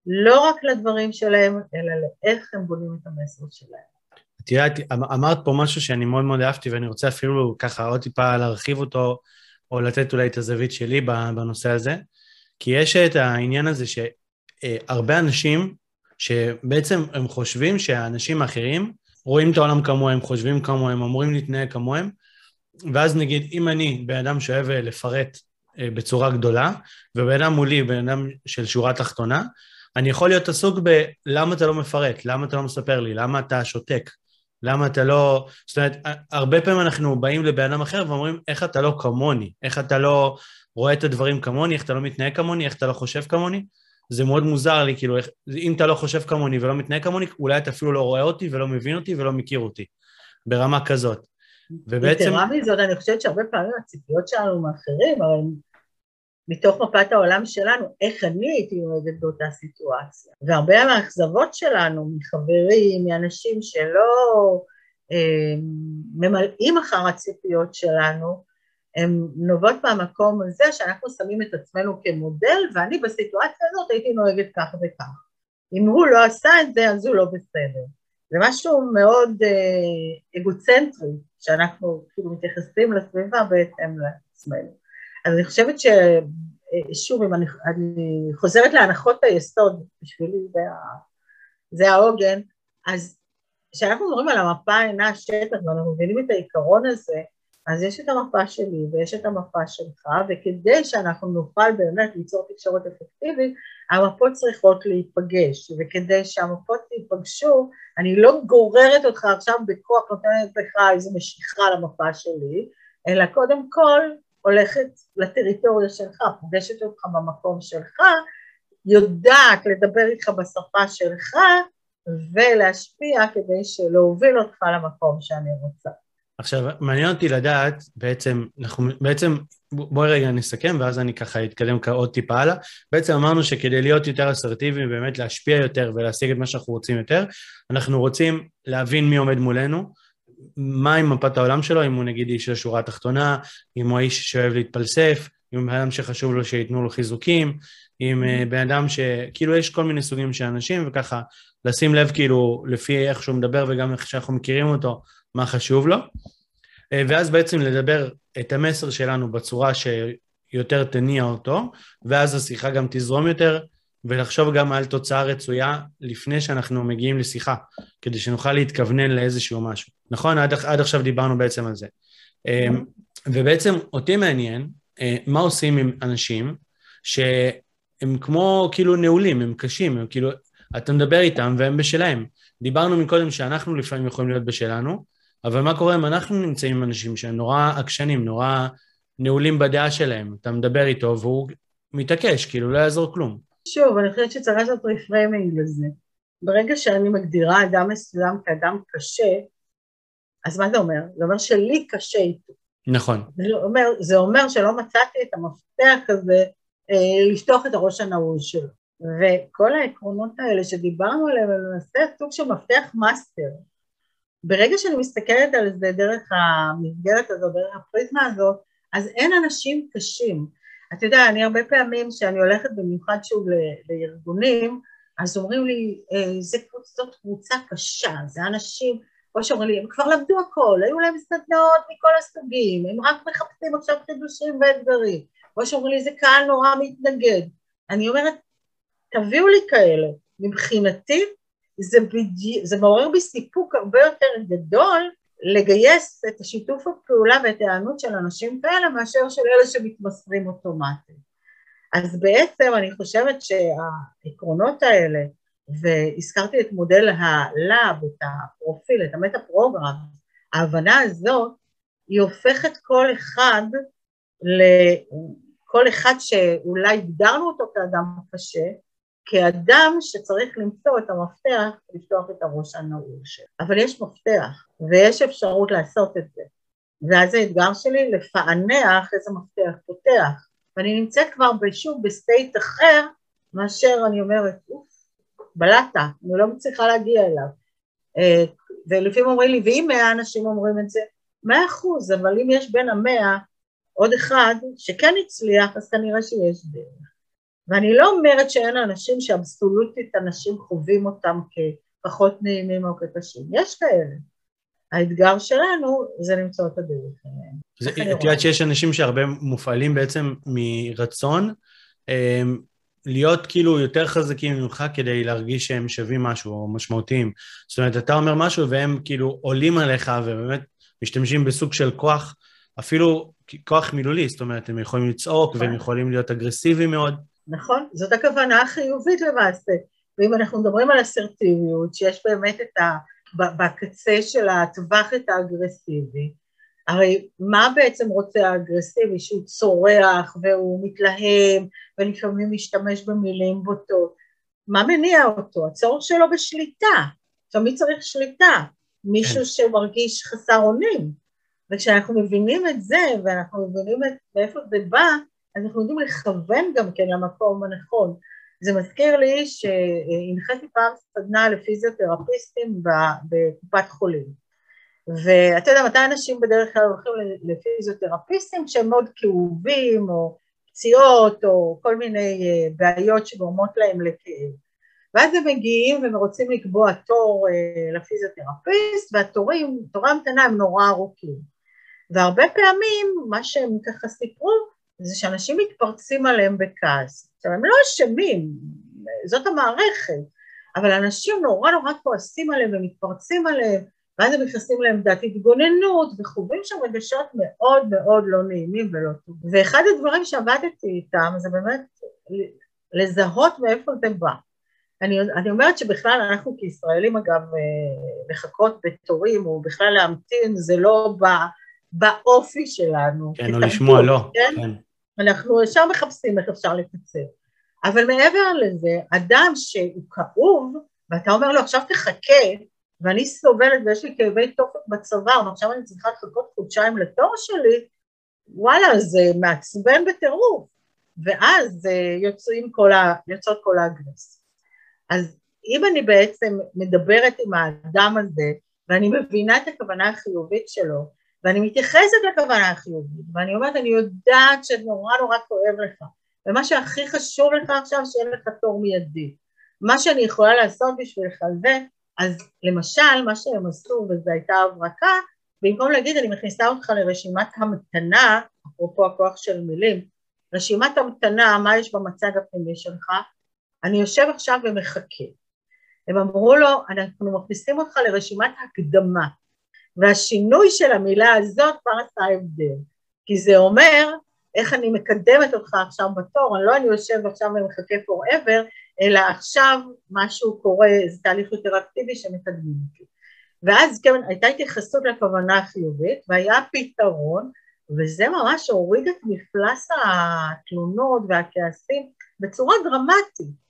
לא רק לדברים שלהם, אלא לאיך הם בונים את המסר שלהם. את יודעת, אמרת פה משהו שאני מאוד מאוד אהבתי, ואני רוצה אפילו ככה עוד טיפה להרחיב אותו, או לתת אולי את הזווית שלי בנושא הזה, כי יש את העניין הזה שהרבה אנשים, שבעצם הם חושבים שהאנשים האחרים רואים את העולם כמוהם, חושבים כמוהם, אמורים להתנהג כמוהם, ואז נגיד, אם אני בן אדם שאוהב לפרט אה, בצורה גדולה, ובן אדם מולי, בן אדם של שורה תחתונה, אני יכול להיות עסוק בלמה אתה לא מפרט, למה אתה לא מספר לי, למה אתה שותק, למה אתה לא... זאת אומרת, הרבה פעמים אנחנו באים לבן אדם אחר ואומרים, איך אתה לא כמוני, איך אתה לא רואה את הדברים כמוני, איך אתה לא מתנהג כמוני, איך אתה לא חושב כמוני. זה מאוד מוזר לי, כאילו, איך, אם אתה לא חושב כמוני ולא מתנהג כמוני, אולי אתה אפילו לא רואה אותי ולא מבין אותי ולא מכיר אותי, ברמה כזאת. ובעצם... יתרה מזאת, אני חושבת שהרבה פעמים הציפיות שלנו מאחרים, הרי מתוך מפת העולם שלנו, איך אני הייתי נוהגת באותה סיטואציה. והרבה מהאכזבות שלנו, מחברים, מאנשים שלא אה, ממלאים אחר הציפיות שלנו, הן נובעות מהמקום הזה שאנחנו שמים את עצמנו כמודל, ואני בסיטואציה הזאת הייתי נוהגת כך וכך. אם הוא לא עשה את זה, אז הוא לא בסדר. זה משהו מאוד אה, אגוצנטרי, שאנחנו כאילו מתייחסים לסביבה בהתאם לעצמנו. אז אני חושבת ששוב, אם אני, אני חוזרת להנחות היסוד, בשבילי זה, זה העוגן, אז כשאנחנו מדברים על המפה אינה השטח ואנחנו מבינים את העיקרון הזה, אז יש את המפה שלי ויש את המפה שלך, וכדי שאנחנו נוכל באמת ליצור תקשורת אפקטיבית, המפות צריכות להיפגש, וכדי שהמפות ייפגשו, אני לא גוררת אותך עכשיו בכוח, נותנת לך איזו משיכה למפה שלי, אלא קודם כל הולכת לטריטוריה שלך, פוגשת אותך במקום שלך, יודעת לדבר איתך בשפה שלך ולהשפיע כדי להוביל אותך למקום שאני רוצה. עכשיו, מעניין אותי לדעת, בעצם, אנחנו, בעצם, בואי רגע נסכם ואז אני ככה אתקדם עוד טיפה הלאה. בעצם אמרנו שכדי להיות יותר אסרטיביים, באמת להשפיע יותר ולהשיג את מה שאנחנו רוצים יותר, אנחנו רוצים להבין מי עומד מולנו, מה עם מפת העולם שלו, אם הוא נגיד איש השורה התחתונה, אם הוא האיש שאוהב להתפלסף, אם הוא בן אדם שחשוב לו שייתנו לו חיזוקים, אם אה, בן אדם ש... כאילו יש כל מיני סוגים של אנשים, וככה לשים לב כאילו לפי איך שהוא מדבר וגם איך שאנחנו מכירים אותו, מה חשוב לו. אה, ואז בעצם לדבר את המסר שלנו בצורה שיותר תניע אותו, ואז השיחה גם תזרום יותר, ולחשוב גם על תוצאה רצויה לפני שאנחנו מגיעים לשיחה, כדי שנוכל להתכוונן לאיזשהו משהו. נכון? עד, עד עכשיו דיברנו בעצם על זה. אמ, ובעצם אותי מעניין, אה, מה עושים עם אנשים שהם כמו כאילו נעולים, הם קשים, הם כאילו, אתה מדבר איתם והם בשלהם. דיברנו מקודם שאנחנו לפעמים יכולים להיות בשלנו, אבל מה קורה אם אנחנו נמצאים עם אנשים שהם נורא עקשנים, נורא נעולים בדעה שלהם, אתה מדבר איתו והוא מתעקש, כאילו לא יעזור כלום. שוב, אני חושבת שצריך לעשות reframing לזה. ברגע שאני מגדירה אדם מסוים כאדם קשה, אז מה זה אומר? זה אומר שלי קשה איתו. נכון. זה אומר, זה אומר שלא מצאתי את המפתח הזה אה, לפתוח את הראש הנעול שלו. וכל העקרונות האלה שדיברנו עליהם הם למעשה סוג של מפתח מאסטר. ברגע שאני מסתכלת על זה דרך המסגרת הזאת, דרך הפריזמה הזאת, אז אין אנשים קשים. אתה יודע, אני הרבה פעמים, כשאני הולכת במיוחד שוב לארגונים, אז אומרים לי, אה, זאת קבוצה קשה, זה אנשים, כמו שאומרים לי, הם כבר למדו הכל, היו להם סדנאות מכל הסוגים, הם רק מחפשים עכשיו חידושים ואתגרים, כמו שאומרים לי, זה קהל נורא מתנגד. אני אומרת, תביאו לי כאלה. מבחינתי, זה, בדי... זה מעורר בי סיפוק הרבה יותר גדול לגייס את השיתוף הפעולה ואת ההיענות של אנשים כאלה מאשר של אלה שמתמסרים אוטומטית. אז בעצם אני חושבת שהעקרונות האלה, והזכרתי את מודל הלאב, את הפרופיל, את המטה פרוגרם, ההבנה הזאת, היא הופכת כל אחד לכל אחד שאולי הגדרנו אותו כאדם קשה, כאדם שצריך למצוא את המפתח לפתוח את הראש הנעול שלו. אבל יש מפתח, ויש אפשרות לעשות את זה. ואז האתגר שלי לפענח איזה מפתח פותח. ואני נמצאת כבר שוב ב state אחר, מאשר אני אומרת, אוף, בלטה, אני לא מצליחה להגיע אליו. אה, ולפעמים אומרים לי, ואם מאה אנשים אומרים את זה, מאה אחוז, אבל אם יש בין המאה עוד אחד שכן הצליח, אז כנראה שיש דרך. ואני לא אומרת שאין אנשים שאבסולוטית אנשים חווים אותם כפחות נעימים או כקשים, יש כאלה. האתגר שלנו זה למצוא את הדרך. את יודעת שיש אנשים שהרבה מופעלים בעצם מרצון אמ, להיות כאילו יותר חזקים ממך כדי להרגיש שהם שווים משהו או משמעותיים. זאת אומרת, אתה אומר משהו והם כאילו עולים עליך ובאמת משתמשים בסוג של כוח, אפילו כוח מילולי, זאת אומרת, הם יכולים לצעוק והם יכולים להיות אגרסיביים מאוד. נכון, זאת הכוונה החיובית למעשה. ואם אנחנו מדברים על אסרטיביות, שיש באמת את ה... בקצה של הטווח את האגרסיבי, הרי מה בעצם רוצה האגרסיבי? שהוא צורח והוא מתלהם ולפעמים משתמש במילים בוטות. מה מניע אותו? הצורך שלו בשליטה. תמיד צריך שליטה. מישהו כן. שמרגיש חסר אונים. וכשאנחנו מבינים את זה, ואנחנו מבינים את מאיפה זה בא, אז אנחנו יודעים לכוון גם כן למקום הנכון. זה מזכיר לי שהנחיתי פעם סדנה לפיזיותרפיסטים בקופת חולים. ואתה יודע מתי אנשים בדרך כלל הולכים לפיזיותרפיסטים שהם מאוד כאובים או פציעות או כל מיני אה, בעיות שגורמות להם לכאב. ואז הם מגיעים והם רוצים לקבוע תור אה, לפיזיותרפיסט והתורים, תורי המתנה הם נורא ארוכים. והרבה פעמים מה שהם ככה סיפרו זה שאנשים מתפרצים עליהם בכעס. עכשיו, הם לא אשמים, זאת המערכת, אבל אנשים נורא נורא כועסים עליהם ומתפרצים עליהם, ואז הם נכנסים לעמדת התגוננות וחווים שם רגשות מאוד מאוד לא נעימים ולא טובים. ואחד הדברים שעבדתי איתם זה באמת לזהות מאיפה זה בא. אני, אני אומרת שבכלל אנחנו כישראלים אגב אה, לחכות בתורים או בכלל להמתין זה לא בא באופי שלנו. כן, או לשמוע לא. כן? כן. אנחנו ישר מחפשים איך אפשר לקצר. אבל מעבר לזה, אדם שהוא כאוב, ואתה אומר לו עכשיו תחכה, ואני סובלת ויש לי כאבי תופת בצוואר, ועכשיו אני צריכה לחכות חודשיים לתור שלי, וואלה, זה מעצבן בטירוף. ואז אה, יוצאים כל ה... יוצאות כל האגרס. אז אם אני בעצם מדברת עם האדם הזה, ואני מבינה את הכוונה החיובית שלו, ואני מתייחסת לכוונה החיובית, ואני אומרת, אני יודעת שנורא נורא כואב לך, ומה שהכי חשוב לך עכשיו, שיהיה לך תור מיידי. מה שאני יכולה לעשות בשבילך זה, אז למשל, מה שהם עשו, וזו הייתה הברקה, במקום להגיד, אני מכניסה אותך לרשימת המתנה, אפרופו הכוח של מילים, רשימת המתנה, מה יש במצג הפנימי שלך, אני יושב עכשיו ומחכה. הם אמרו לו, אנחנו מכניסים אותך לרשימת הקדמה. והשינוי של המילה הזאת כבר עשה הבדל, כי זה אומר איך אני מקדמת אותך עכשיו בתור, אני לא אני יושב עכשיו ומחכה forever, אלא עכשיו משהו קורה, זה תהליך יותר אקטיבי שמקדמים אותי. ואז כן, הייתה התייחסות לכוונה החיובית, והיה פתרון, וזה ממש הוריד את מפלס התלונות והכעסים בצורה דרמטית.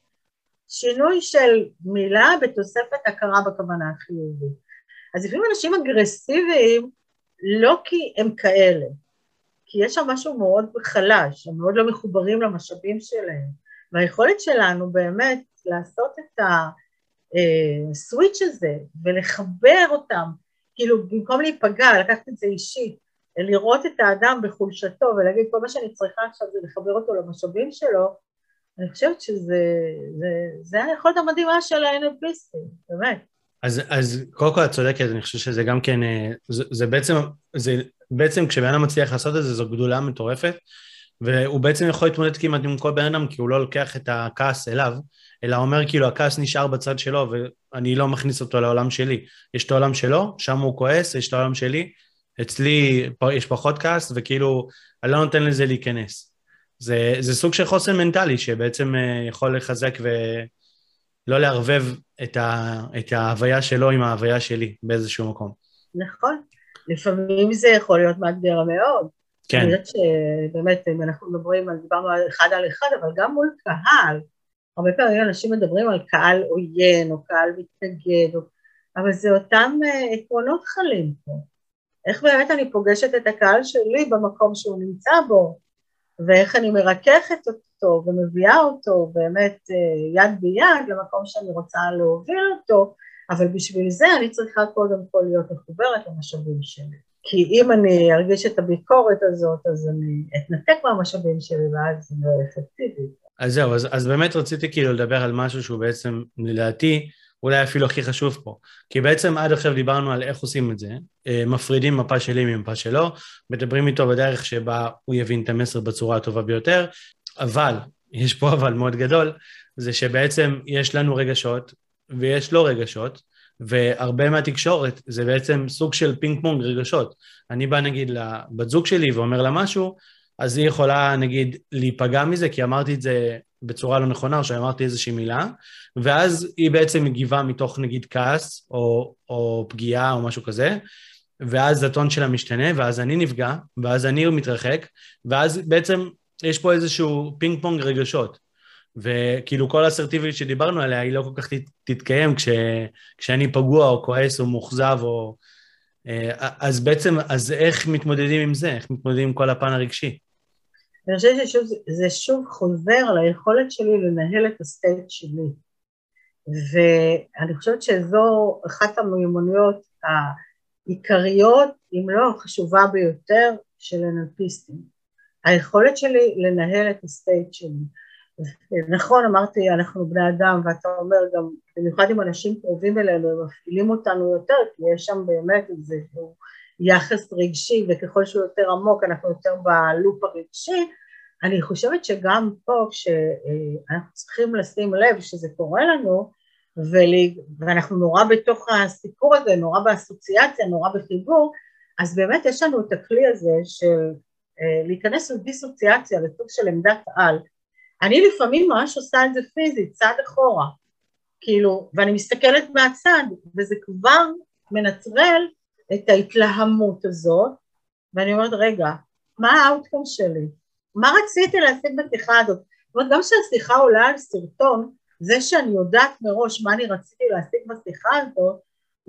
שינוי של מילה בתוספת הכרה בכוונה החיובית. אז לפעמים אנשים אגרסיביים לא כי הם כאלה, כי יש שם משהו מאוד חלש, הם מאוד לא מחוברים למשאבים שלהם, והיכולת שלנו באמת לעשות את הסוויץ' אה, הזה ולחבר אותם, כאילו במקום להיפגע, לקחת את זה אישית, לראות את האדם בחולשתו ולהגיד כל מה שאני צריכה עכשיו זה לחבר אותו למשאבים שלו, אני חושבת שזה זה, זה היכולת המדהימה של ה-NLPיסטים, באמת. אז, אז קודם כל את צודקת, אני חושב שזה גם כן, אה, זה, זה בעצם, זה בעצם כשבן אדם מצליח לעשות את זה, זו גדולה מטורפת, והוא בעצם יכול להתמודד כמעט עם כל בן אדם, כי הוא לא לוקח את הכעס אליו, אלא אומר כאילו הכעס נשאר בצד שלו, ואני לא מכניס אותו לעולם שלי. יש את העולם שלו, שם הוא כועס, יש את העולם שלי, אצלי יש פחות כעס, וכאילו, אני לא נותן לזה להיכנס. זה, זה סוג של חוסן מנטלי שבעצם אה, יכול לחזק ולא לערבב את, ה, את ההוויה שלו עם ההוויה שלי באיזשהו מקום. נכון, לפעמים זה יכול להיות מאתגר מאוד. כן. אני יודעת שבאמת, אם אנחנו מדברים על, דיברנו על אחד על אחד, אבל גם מול קהל, הרבה פעמים אנשים מדברים על קהל עוין או קהל מתנגד, או... אבל זה אותם אה, עקרונות חלים פה. איך באמת אני פוגשת את הקהל שלי במקום שהוא נמצא בו, ואיך אני מרככת אותו ומביאה אותו באמת אה, יד ביד למקום שאני רוצה להוביל אותו, אבל בשביל זה אני צריכה קודם כל להיות מחוברת למשאבים שלי. כי אם אני ארגיש את הביקורת הזאת, אז אני אתנתק מהמשאבים שלי ואז זה לא אפקטיבי. אז זהו, אז, אז באמת רציתי כאילו לדבר על משהו שהוא בעצם, לדעתי, אולי אפילו הכי חשוב פה. כי בעצם עד עכשיו דיברנו על איך עושים את זה, אה, מפרידים מפה שלי ממפה שלו, מדברים איתו בדרך שבה הוא יבין את המסר בצורה הטובה ביותר, אבל, יש פה אבל מאוד גדול, זה שבעצם יש לנו רגשות ויש לו רגשות, והרבה מהתקשורת זה בעצם סוג של פינג פונג רגשות. אני בא נגיד לבת זוג שלי ואומר לה משהו, אז היא יכולה נגיד להיפגע מזה, כי אמרתי את זה בצורה לא נכונה, או שאמרתי איזושהי מילה, ואז היא בעצם מגיבה מתוך נגיד כעס, או, או פגיעה, או משהו כזה, ואז הטון שלה משתנה, ואז אני נפגע, ואז אני מתרחק, ואז בעצם יש פה איזשהו פינג פונג רגשות. וכאילו כל האסרטיביות שדיברנו עליה, היא לא כל כך תתקיים כש, כשאני פגוע, או כועס, או מאוכזב, או... אה, אז בעצם, אז איך מתמודדים עם זה? איך מתמודדים עם כל הפן הרגשי? אני חושבת שזה שוב חוזר ליכולת שלי לנהל את ה state שלי. ואני חושבת שזו אחת המיומנויות העיקריות, אם לא החשובה ביותר, של אנלפיסטים. היכולת שלי לנהל את ה state שלי. נכון, אמרתי, אנחנו בני אדם, ואתה אומר גם, במיוחד עם אנשים קרובים אלינו, הם מפעילים אותנו יותר, כי יש שם באמת איזשהו יחס רגשי, וככל שהוא יותר עמוק אנחנו יותר בלופ הרגשי, אני חושבת שגם פה כשאנחנו צריכים לשים לב שזה קורה לנו, ואנחנו נורא בתוך הסיפור הזה, נורא באסוציאציה, נורא בחיבור, אז באמת יש לנו את הכלי הזה של להיכנס לדיסוציאציה, לסוג של עמדת על. אני לפעמים ממש עושה את זה פיזית, צעד אחורה, כאילו, ואני מסתכלת מהצד, וזה כבר מנטרל את ההתלהמות הזאת, ואני אומרת, רגע, מה האאוטקום שלי? מה רציתי להשיג בשיחה הזאת? זאת אומרת, גם כשהשיחה עולה על סרטון, זה שאני יודעת מראש מה אני רציתי להשיג בשיחה הזאת,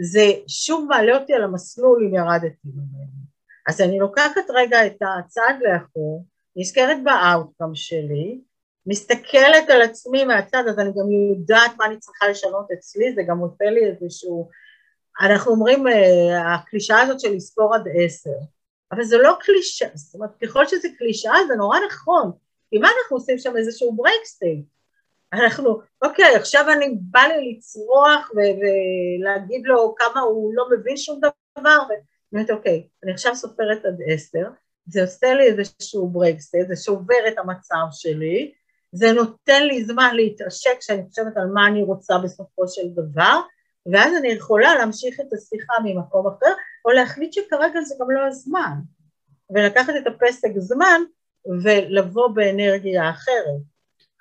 זה שוב מעלה אותי על המסלול אם ירדתי ממנו. אז אני לוקחת רגע את הצעד לאחור, נזכרת ב outcome שלי, מסתכלת על עצמי מהצד, אז אני גם יודעת מה אני צריכה לשנות אצלי, זה גם עושה לי איזשהו, אנחנו אומרים, אה, הקלישאה הזאת של לספור עד עשר, אבל זה לא קלישאה, זאת אומרת, ככל שזה קלישאה זה נורא נכון, כי מה אנחנו עושים שם איזשהו break state? אנחנו, אוקיי, עכשיו אני בא לי לצרוח ולהגיד לו כמה הוא לא מבין שום דבר, ואומרת, אוקיי, אני עכשיו סופרת עד עשר, זה עושה לי איזשהו break state, זה שובר את המצב שלי, זה נותן לי זמן להתעשת כשאני חושבת על מה אני רוצה בסופו של דבר, ואז אני יכולה להמשיך את השיחה ממקום אחר, או להחליט שכרגע זה גם לא הזמן, ולקחת את הפסק זמן ולבוא באנרגיה אחרת.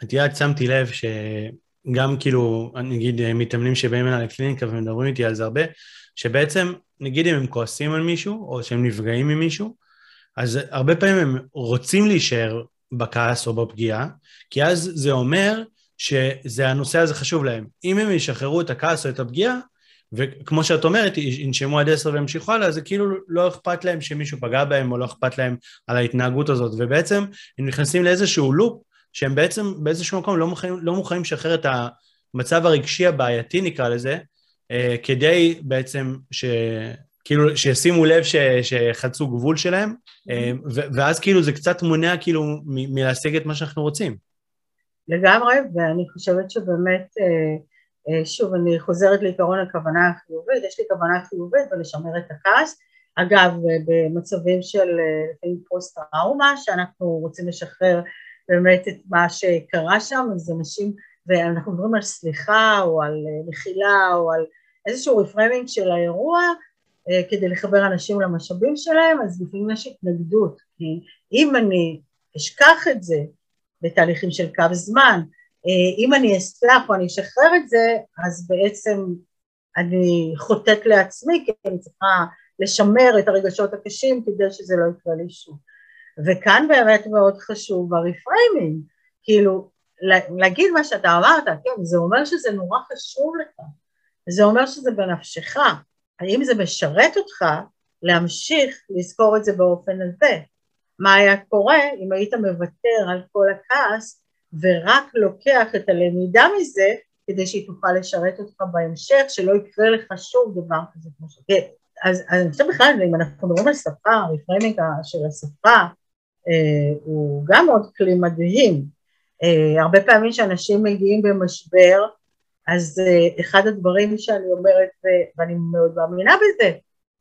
את יודעת, שמתי לב שגם כאילו, נגיד מתאמנים שבאים אליי לקליניקה ומדברים איתי על זה הרבה, שבעצם, נגיד אם הם כועסים על מישהו, או שהם נפגעים ממישהו, אז הרבה פעמים הם רוצים להישאר בכעס או בפגיעה, כי אז זה אומר שזה הנושא הזה חשוב להם. אם הם ישחררו את הכעס או את הפגיעה, וכמו שאת אומרת, ינשמו עד עשר וימשיכו הלאה, זה כאילו לא אכפת להם שמישהו פגע בהם, או לא אכפת להם על ההתנהגות הזאת, ובעצם הם נכנסים לאיזשהו לופ, שהם בעצם באיזשהו מקום לא מוכנים, לא לשחרר את המצב הרגשי הבעייתי, נקרא לזה, כדי בעצם ש... כאילו, שישימו לב ש, שחצו גבול שלהם, אה, ואז כאילו זה קצת מונע כאילו מ, מלהשיג את מה שאנחנו רוצים. לגמרי, ואני חושבת שבאמת, אה, אה, שוב, אני חוזרת לעיקרון הכוונה החיובית, יש לי כוונה חיובית ולשמר את הכעס. אגב, במצבים של לפעמים פוסט-טראומה, שאנחנו רוצים לשחרר באמת את מה שקרה שם, אז אנשים, ואנחנו מדברים על סליחה או על מחילה או על איזשהו רפרמינג של האירוע, אה, כדי לחבר אנשים למשאבים שלהם, אז לפעמים יש התנגדות, כי אם אני אשכח את זה בתהליכים של קו זמן, אה, אם אני אסלח או אני אשחרר את זה, אז בעצם אני חוטאת לעצמי, כי אני צריכה לשמר את הרגשות הקשים כדי שזה לא יקרה לי שוב. וכאן באמת מאוד חשוב הרפריימינג, כאילו להגיד מה שאתה אמרת, כן, זה אומר שזה נורא חשוב לך, זה אומר שזה בנפשך, האם זה משרת אותך להמשיך לזכור את זה באופן הזה? מה היה קורה אם היית מוותר על כל הכעס ורק לוקח את הלמידה מזה כדי שהיא תוכל לשרת אותך בהמשך, שלא יקרה לך שוב דבר כזה כמו ש... כן, אז, אז אני חושבת בכלל, אם אנחנו מדברים על שפה, הרפריימינג של השפה אה, הוא גם עוד כלי מדהים. אה, הרבה פעמים כשאנשים מגיעים במשבר, אז uh, אחד הדברים שאני אומרת, ואני מאוד מאמינה בזה,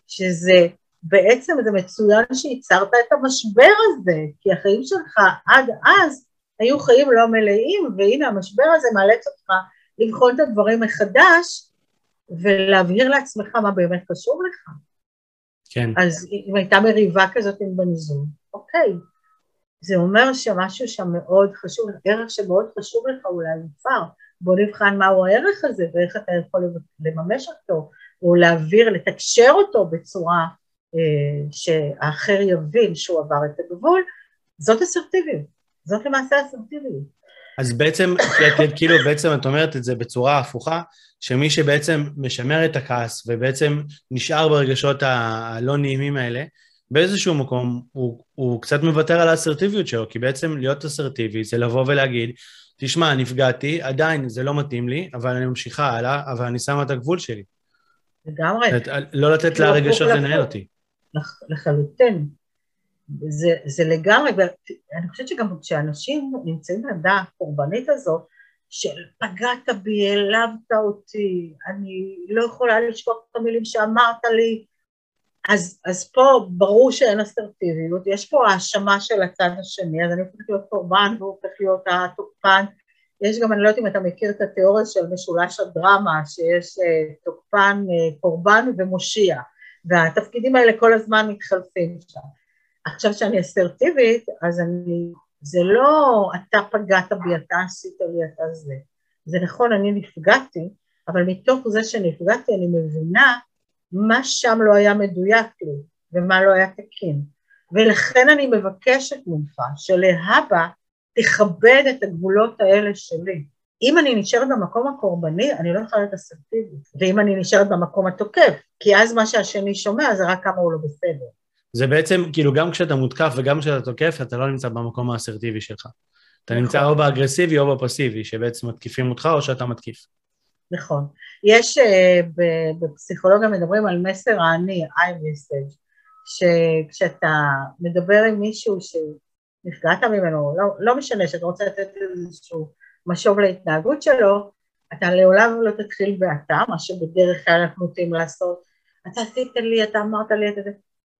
שזה בעצם זה מצוין שייצרת את המשבר הזה, כי החיים שלך עד אז היו חיים לא מלאים, והנה המשבר הזה מאלץ אותך לבחון את הדברים מחדש, ולהבהיר לעצמך מה באמת חשוב לך. כן. אז אם הייתה מריבה כזאת עם בן זוג, אוקיי, זה אומר שמשהו שם מאוד חשוב, ערך שמאוד חשוב לך אולי מופר, בוא נבחן מהו הערך הזה ואיך אתה יכול לממש אותו, או להעביר, לתקשר אותו בצורה אה, שהאחר יבין שהוא עבר את הגבול, זאת אסרטיביות, זאת למעשה אסרטיביות. אז בעצם, כאילו בעצם את אומרת את זה בצורה הפוכה, שמי שבעצם משמר את הכעס ובעצם נשאר ברגשות הלא נעימים האלה, באיזשהו מקום הוא, הוא קצת מוותר על האסרטיביות שלו, כי בעצם להיות אסרטיבי זה לבוא ולהגיד, תשמע, נפגעתי, עדיין זה לא מתאים לי, אבל אני ממשיכה הלאה, אבל אני שמה את הגבול שלי. לגמרי. לא לתת לרגשות לנהל אותי. לחלוטין. זה, זה לגמרי, ואני חושבת שגם כשאנשים נמצאים בעמדה הקורבנית הזאת, של פגעת בי, העלבת אותי, אני לא יכולה לשכוח את המילים שאמרת לי, אז, אז פה ברור שאין אסרטיביות, יש פה האשמה של הצד השני, אז אני הופכת להיות קורבן והוא הופך להיות התוקפן. יש גם, אני לא יודעת אם אתה מכיר את התיאוריה של משולש הדרמה, שיש uh, תוקפן, uh, קורבן ומושיע, והתפקידים האלה כל הזמן מתחלפים שם. עכשיו שאני אסרטיבית, אז אני, זה לא אתה פגעת בי, אתה עשית לי, אתה זה. זה נכון, אני נפגעתי, אבל מתוך זה שנפגעתי אני מבינה מה שם לא היה מדויק לי ומה לא היה תקין. ולכן אני מבקשת ממך שלהבא תכבד את הגבולות האלה שלי. אם אני נשארת במקום הקורבני, אני לא יכולה להיות אסרטיבית, ואם אני נשארת במקום התוקף, כי אז מה שהשני שומע זה רק כמה הוא לא בסדר. זה בעצם, כאילו, גם כשאתה מותקף וגם כשאתה תוקף, אתה לא נמצא במקום האסרטיבי שלך. אתה נמצא נכון. או באגרסיבי או בפסיבי, שבעצם מתקיפים אותך או שאתה מתקיף. נכון. יש uh, בפסיכולוגיה מדברים על מסר האני, I message, שכשאתה מדבר עם מישהו שנפגעת ממנו, לא, לא משנה שאתה רוצה לתת איזשהו משוב להתנהגות שלו, אתה לעולם לא תתחיל באתה, מה שבדרך כלל אנחנו נוטים לעשות, אתה עשית לי, אתה אמרת לי את זה,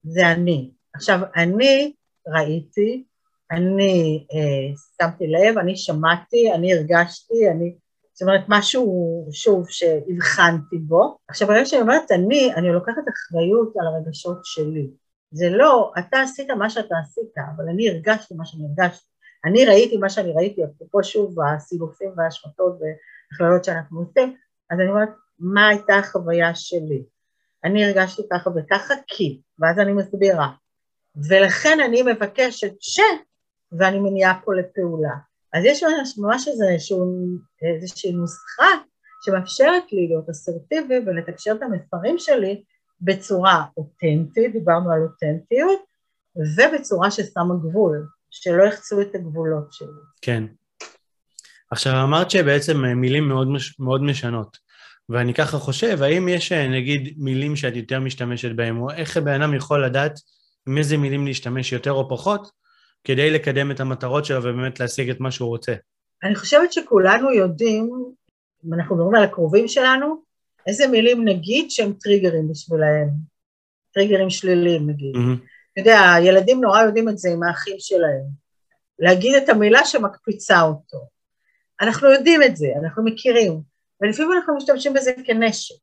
זה אני. עכשיו, אני ראיתי, אני אה, שמתי לב, אני שמעתי, אני הרגשתי, אני זאת אומרת, משהו, שוב, שהבחנתי בו. עכשיו, ברגע שאני אומרת אני, אני לוקחת אחריות על הרגשות שלי. זה לא, אתה עשית מה שאתה עשית, אבל אני הרגשתי מה שאני הרגשתי. אני ראיתי מה שאני ראיתי, אפרופו שוב הסילופים וההשמטות והכללות שאנחנו עושים, אז אני אומרת, מה הייתה החוויה שלי? אני הרגשתי ככה וככה כי, ואז אני מסבירה. ולכן אני מבקשת ש, ואני מניעה פה לפעולה. אז יש ממש איזשהו, איזושהי נוסחה שמאפשרת לי להיות אסרטיבי ולתקשר את המספרים שלי בצורה אותנטית, דיברנו על אותנטיות, ובצורה ששמה גבול, שלא יחצו את הגבולות שלי. כן. עכשיו אמרת שבעצם מילים מאוד, מאוד משנות, ואני ככה חושב, האם יש נגיד מילים שאת יותר משתמשת בהן, או איך בן אדם יכול לדעת עם איזה מילים להשתמש יותר או פחות, כדי לקדם את המטרות שלו ובאמת להשיג את מה שהוא רוצה? אני חושבת שכולנו יודעים, אם אנחנו מדברים על הקרובים שלנו, איזה מילים נגיד שהם טריגרים בשבילהם, טריגרים שליליים נגיד. Mm-hmm. אתה יודע, הילדים נורא יודעים את זה עם האחים שלהם. להגיד את המילה שמקפיצה אותו. אנחנו יודעים את זה, אנחנו מכירים, ולפעמים אנחנו משתמשים בזה כנשק.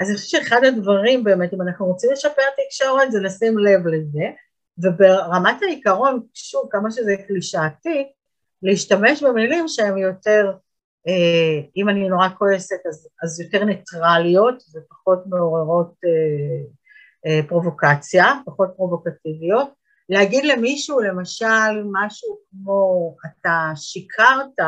אז אני חושבת שאחד הדברים באמת, אם אנחנו רוצים לשפר תקשורת, זה לשים לב לזה, וברמת העיקרון, שוב, כמה שזה קלישאתי, להשתמש במילים שהן יותר, אה, אם אני נורא כועסת, אז, אז יותר ניטרליות ופחות מעוררות אה, אה, פרובוקציה, פחות פרובוקטיביות. להגיד למישהו, למשל, משהו כמו, אתה שיקרת,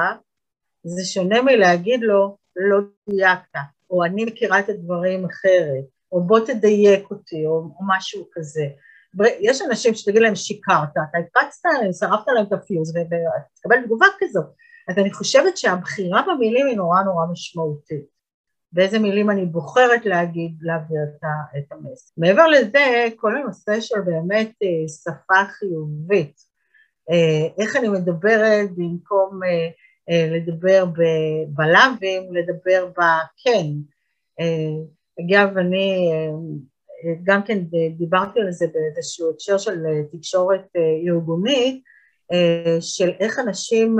זה שונה מלהגיד לו, לא דייקת, או אני מכירה את הדברים אחרת, או בוא תדייק אותי, או, או משהו כזה. יש אנשים שתגיד להם שיקרת, אתה הקפצת עליהם, שרפת להם את הפיוז ותקבל תגובה כזאת. אז אני חושבת שהבחירה במילים היא נורא נורא משמעותית. באיזה מילים אני בוחרת להגיד, להעביר את המסר. מעבר לזה, כל הנושא של באמת אה, שפה חיובית, אה, איך אני מדברת במקום אה, לדבר בלאווים, לדבר בכן. אגב, אני גם כן דיברתי על זה באיזשהו הקשר של תקשורת ארגונית, של איך אנשים,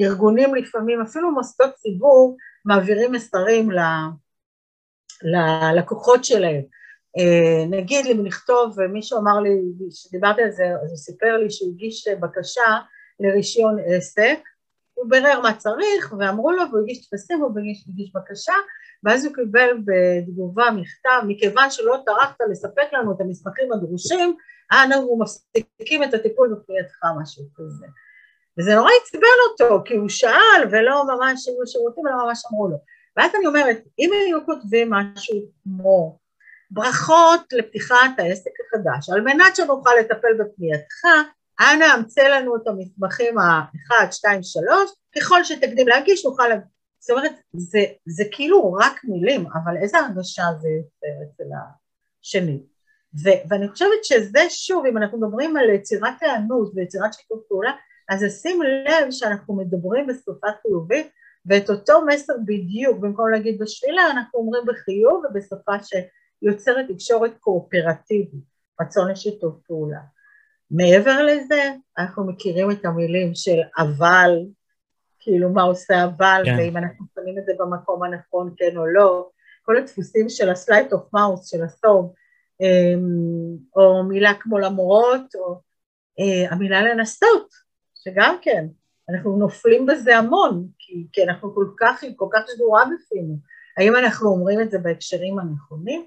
ארגונים לפעמים, אפילו מוסדות ציבור, מעבירים מסרים ללקוחות שלהם. נגיד אם לכתוב, מישהו אמר לי, כשדיברתי על זה, אז הוא סיפר לי שהוא הגיש בקשה לרישיון עסק, הוא בירר מה צריך, ואמרו לו, והוא הגיש טפסים, הוא הגיש, הגיש בקשה, ואז הוא קיבל בתגובה מכתב, מכיוון שלא טרחת לספק לנו את המסמכים הדרושים, אנו מפסיקים את הטיפול בפנייתך, משהו כזה. וזה נורא עצבן אותו, כי הוא שאל ולא ממש היו שירותים, אלא ממש אמרו לו. ואז אני אומרת, אם היו כותבים משהו כמו ברכות לפתיחת העסק החדש, על מנת שנוכל לטפל בפנייתך, אנא המצא לנו את המסמכים ה-1, 2, 3, ככל שתקדים להגיש נוכל... זאת אומרת, זה, זה כאילו רק מילים, אבל איזה הרגשה זה יוצר אצל השני. ו- ואני חושבת שזה שוב, אם אנחנו מדברים על יצירת היענות ויצירת שיתוף פעולה, אז לשים לב שאנחנו מדברים בשפה חיובית, ואת אותו מסר בדיוק, במקום להגיד בשלילה, אנחנו אומרים בחיוב ובשפה שיוצרת תקשורת קואופרטיבית, רצון לשיתוף פעולה. מעבר לזה, אנחנו מכירים את המילים של אבל, כאילו מה עושה אבל, כן. ואם אנחנו שמים את זה במקום הנכון, כן או לא, כל הדפוסים של ה-slight of mouth, של הסוב, אמ, או מילה כמו למרות, או אה, המילה לנסות, שגם כן, אנחנו נופלים בזה המון, כי, כי אנחנו כל כך, כל כך שדורה בפינו. האם אנחנו אומרים את זה בהקשרים הנכונים?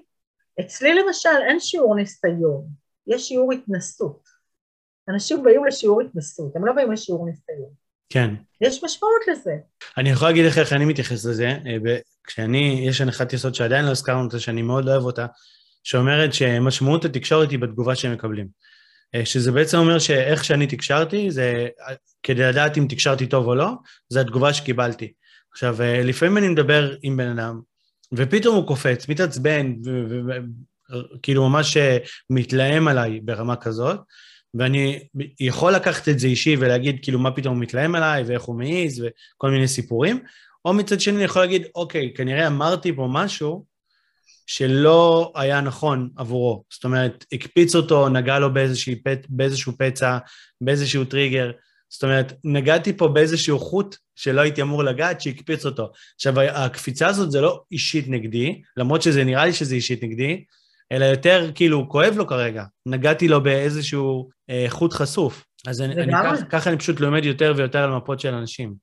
אצלי למשל אין שיעור ניסיון, יש שיעור התנסות. אנשים באים לשיעור התנסות, הם לא באים לשיעור ניסיון. כן. יש משמעות לזה. אני יכול להגיד לך איך אני מתייחס לזה. אה, כשאני, יש הנחת יסוד שעדיין לא הזכרנו אותה, שאני מאוד אוהב אותה, שאומרת שמשמעות התקשורת היא בתגובה שהם מקבלים. אה, שזה בעצם אומר שאיך שאני תקשרתי, זה כדי לדעת אם תקשרתי טוב או לא, זה התגובה שקיבלתי. עכשיו, אה, לפעמים אני מדבר עם בן אדם, ופתאום הוא קופץ, מתעצבן, וכאילו ממש מתלהם עליי ברמה כזאת, ואני יכול לקחת את זה אישי ולהגיד כאילו מה פתאום הוא מתלהם עליי ואיך הוא מעז וכל מיני סיפורים, או מצד שני אני יכול להגיד, אוקיי, כנראה אמרתי פה משהו שלא היה נכון עבורו. זאת אומרת, הקפיץ אותו, נגע לו פצ... באיזשהו פצע, באיזשהו טריגר. זאת אומרת, נגעתי פה באיזשהו חוט שלא הייתי אמור לגעת, שהקפיץ אותו. עכשיו, הקפיצה הזאת זה לא אישית נגדי, למרות שזה נראה לי שזה אישית נגדי, אלא יותר כאילו כואב לו כרגע, נגעתי לו באיזשהו אה, חוט חשוף. אז אני, אני כך, ככה אני פשוט לומד יותר ויותר על מפות של אנשים.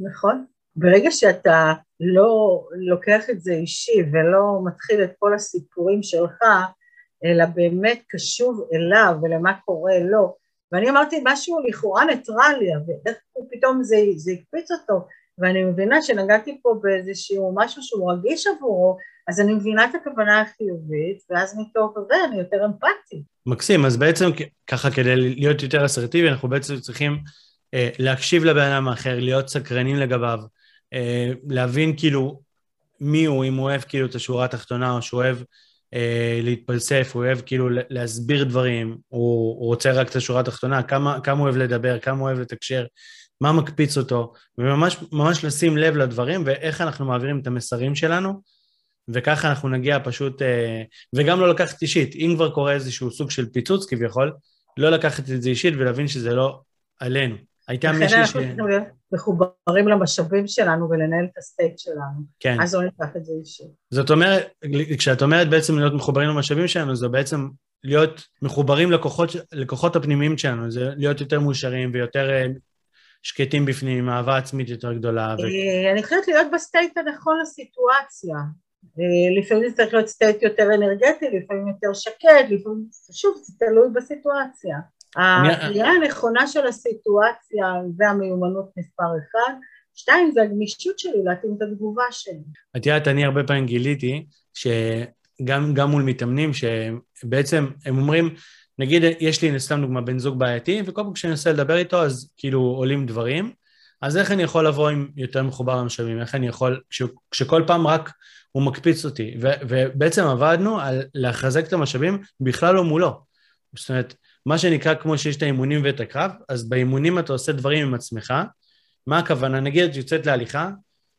נכון. ברגע שאתה לא לוקח את זה אישי ולא מתחיל את כל הסיפורים שלך, אלא באמת קשוב אליו ולמה קורה לו, ואני אמרתי משהו לכאורה ניטרלי, ואיך פתאום זה, זה הקפיץ אותו, ואני מבינה שנגעתי פה באיזשהו משהו שהוא רגיש עבורו, אז אני מבינה את הכוונה החיובית, ואז מתוך זה אני יותר אמפתי. מקסים, אז בעצם ככה כדי להיות יותר אסרטיבי, אנחנו בעצם צריכים אה, להקשיב לבן אדם האחר, להיות סקרנים לגביו, אה, להבין כאילו מי הוא, אם הוא אוהב כאילו את השורה התחתונה, או שהוא אוהב אה, להתפלסף, הוא אוהב כאילו להסביר דברים, הוא, הוא רוצה רק את השורה התחתונה, כמה, כמה הוא אוהב לדבר, כמה הוא אוהב לתקשר, מה מקפיץ אותו, וממש ממש לשים לב לדברים ואיך אנחנו מעבירים את המסרים שלנו, וככה אנחנו נגיע פשוט, אה, וגם לא לקחת אישית, אם כבר קורה איזשהו סוג של פיצוץ כביכול, לא לקחת את זה אישית ולהבין שזה לא עלינו. הייתה מישהי ש... לכן אנחנו צריכים להיות מחוברים למשאבים שלנו ולנהל את ה state שלנו. כן. אז לא ניקח את זה אישית. זאת אומרת, כשאת אומרת בעצם להיות מחוברים למשאבים שלנו, זה בעצם להיות מחוברים לכוחות, לכוחות הפנימיים שלנו, זה להיות יותר מאושרים ויותר אה, שקטים בפנים, אהבה עצמית יותר גדולה. ו... אה, אני חושבת להיות ב state הנכון לסיטואציה. אה, לפעמים זה צריך להיות state יותר אנרגטי, לפעמים יותר שקט, לפעמים, שוב, זה תלוי בסיטואציה. הקריאה הנכונה של הסיטואציה זה המיומנות מספר אחד, שתיים זה הגמישות שלי להתאים את התגובה שלי. את יודעת, אני הרבה פעמים גיליתי שגם מול מתאמנים, שבעצם הם אומרים, נגיד יש לי, סתם דוגמה, בן זוג בעייתי, וכל פעם כשאני מנסה לדבר איתו, אז כאילו עולים דברים, אז איך אני יכול לבוא עם יותר מחובר למשאבים? איך אני יכול, כש, כשכל פעם רק הוא מקפיץ אותי, ו, ובעצם עבדנו על לחזק את המשאבים בכלל לא מולו. זאת אומרת, מה שנקרא כמו שיש את האימונים ואת הקרב, אז באימונים אתה עושה דברים עם עצמך. מה הכוונה? נגיד את יוצאת להליכה,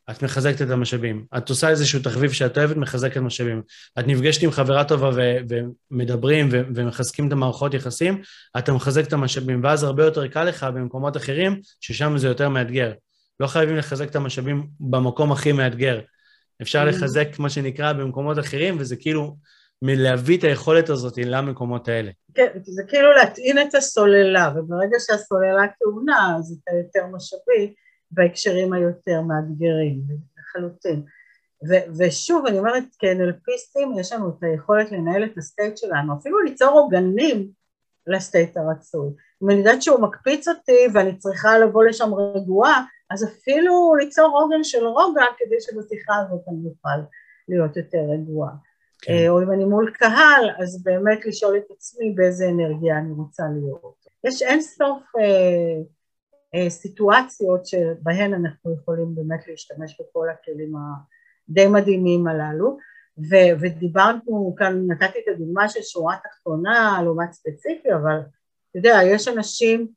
את מחזקת את המשאבים. את עושה איזשהו תחביב שאת אוהבת, מחזקת משאבים. את נפגשת עם חברה טובה ו- ומדברים ו- ומחזקים את המערכות יחסים, אתה מחזק את המשאבים, ואז הרבה יותר קל לך במקומות אחרים, ששם זה יותר מאתגר. לא חייבים לחזק את המשאבים במקום הכי מאתגר. אפשר mm. לחזק, מה שנקרא, במקומות אחרים, וזה כאילו מלהביא את היכולת הזאת למקומות האלה. כן, זה כאילו להטעין את הסוללה, וברגע שהסוללה טעונה, אז אתה יותר משאבי בהקשרים היותר מאתגרים, לחלוטין. ו- ושוב, אני אומרת, כאנלפיסטים יש לנו את היכולת לנהל את הסטייט שלנו, אפילו ליצור עוגנים לסטייט הרצוי. אם אני יודעת שהוא מקפיץ אותי ואני צריכה לבוא לשם רגועה, אז אפילו ליצור עוגן של רוגע כדי שבשיחה הזאת אני אוכל להיות יותר רגועה. כן. אה, או אם אני מול קהל, אז באמת לשאול את עצמי באיזה אנרגיה אני רוצה להיות. יש אין סוף אה, אה, סיטואציות שבהן אנחנו יכולים באמת להשתמש בכל הכלים הדי מדהימים הללו, ו- ודיברנו כאן, נתתי את הדוגמה של שורה תחתונה לעומת ספציפי, אבל אתה יודע, יש אנשים,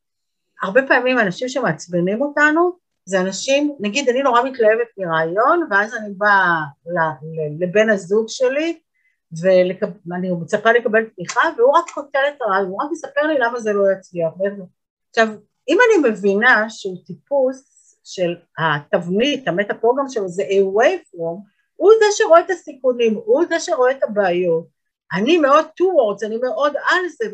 הרבה פעמים אנשים שמעצבנים אותנו, זה אנשים, נגיד אני נורא מתלהבת מרעיון, ואז אני באה לבן הזוג שלי, ואני מצפה לקבל תמיכה, והוא רק כותב את הרעיון, הוא רק מספר לי למה זה לא יצליח. עכשיו, אם אני מבינה שהוא טיפוס של התבנית, המטה פרוגרם שלו זה away from, הוא זה שרואה את הסיכונים, הוא זה שרואה את הבעיות. אני מאוד towards, אני מאוד על זה,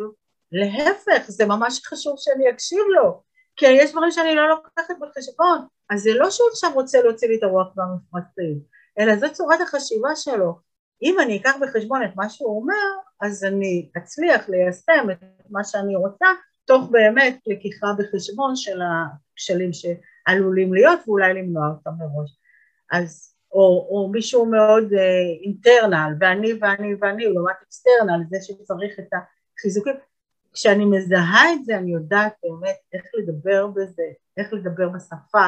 להפך, זה ממש חשוב שאני אקשיב לו, כי יש דברים שאני לא לוקחת בחשבון, אז זה לא שהוא עכשיו רוצה להוציא לי את הרוח מהמפרצים, אלא זו צורת החשיבה שלו. אם אני אקח בחשבון את מה שהוא אומר, אז אני אצליח ליישם את מה שאני רוצה, תוך באמת לקיחה בחשבון של הכשלים שעלולים להיות ואולי למנוע אותם מראש. אז, או, או מישהו מאוד אינטרנל, uh, ואני ואני ואני, לעומת אקסטרנל, זה שצריך את החיזוקים. כשאני מזהה את זה, אני יודעת באמת איך לדבר בזה, איך לדבר בשפה,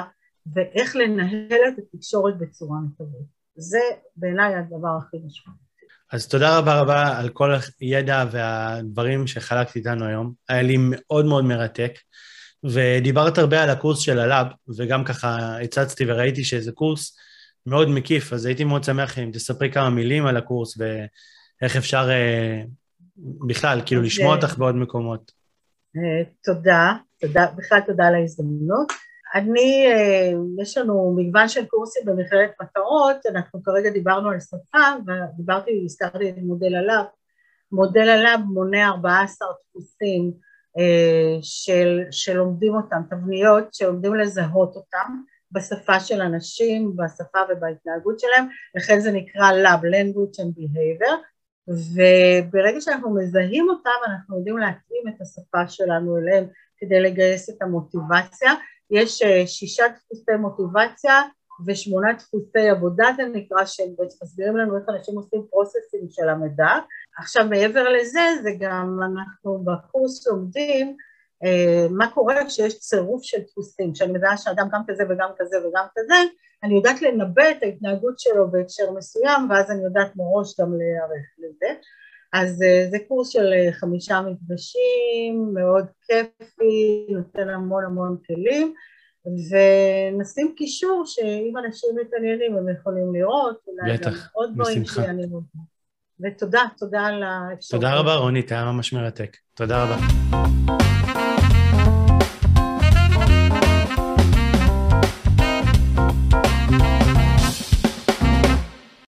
ואיך לנהל את התקשורת בצורה מיטבית. זה בעיניי הדבר הכי משמעותי. אז תודה רבה רבה על כל הידע והדברים שחלקת איתנו היום. היה לי מאוד מאוד מרתק, ודיברת הרבה על הקורס של הלאב, וגם ככה הצצתי וראיתי שזה קורס מאוד מקיף, אז הייתי מאוד שמח אם תספרי כמה מילים על הקורס ואיך אפשר אה, בכלל, כאילו, לשמוע אותך בעוד מקומות. אה, תודה, תודה, בכלל תודה על ההזדמנות. אני, אה, יש לנו מגוון של קורסים במכללת מטרות, אנחנו כרגע דיברנו על שפה ודיברתי, הזכרתי את מודל הלאב, מודל הלאב מונה 14 דפוסים אה, של, שלומדים אותם, תבניות שלומדים לזהות אותם בשפה של אנשים, בשפה ובהתנהגות שלהם, לכן זה נקרא Lab, Language and Behavior, וברגע שאנחנו מזהים אותם אנחנו יודעים להתאים את השפה שלנו אליהם כדי לגייס את המוטיבציה. יש אה, שישה דפוסי מוטיבציה ושמונה דפוסי עבודה, זה נקרא, שהם מסבירים לנו איך אנשים עושים פרוססים של המידע. עכשיו מעבר לזה, זה גם אנחנו בקורס לומדים אה, מה קורה כשיש צירוף של דפוסים, כשאני מזהה שאדם גם כזה וגם כזה וגם כזה, אני יודעת לנבא את ההתנהגות שלו בהקשר מסוים, ואז אני יודעת מראש גם להיערך לזה. אז אה, זה קורס של אה, חמישה מפגשים, מאוד כיפי, נותן המון המון כלים, ונשים קישור שאם אנשים מתעניינים הם יכולים לראות, אולי גם עוד דברים שיעניינו. ותודה, תודה על האפשרות. תודה רבה רונית, היה ממש מרתק. תודה רבה.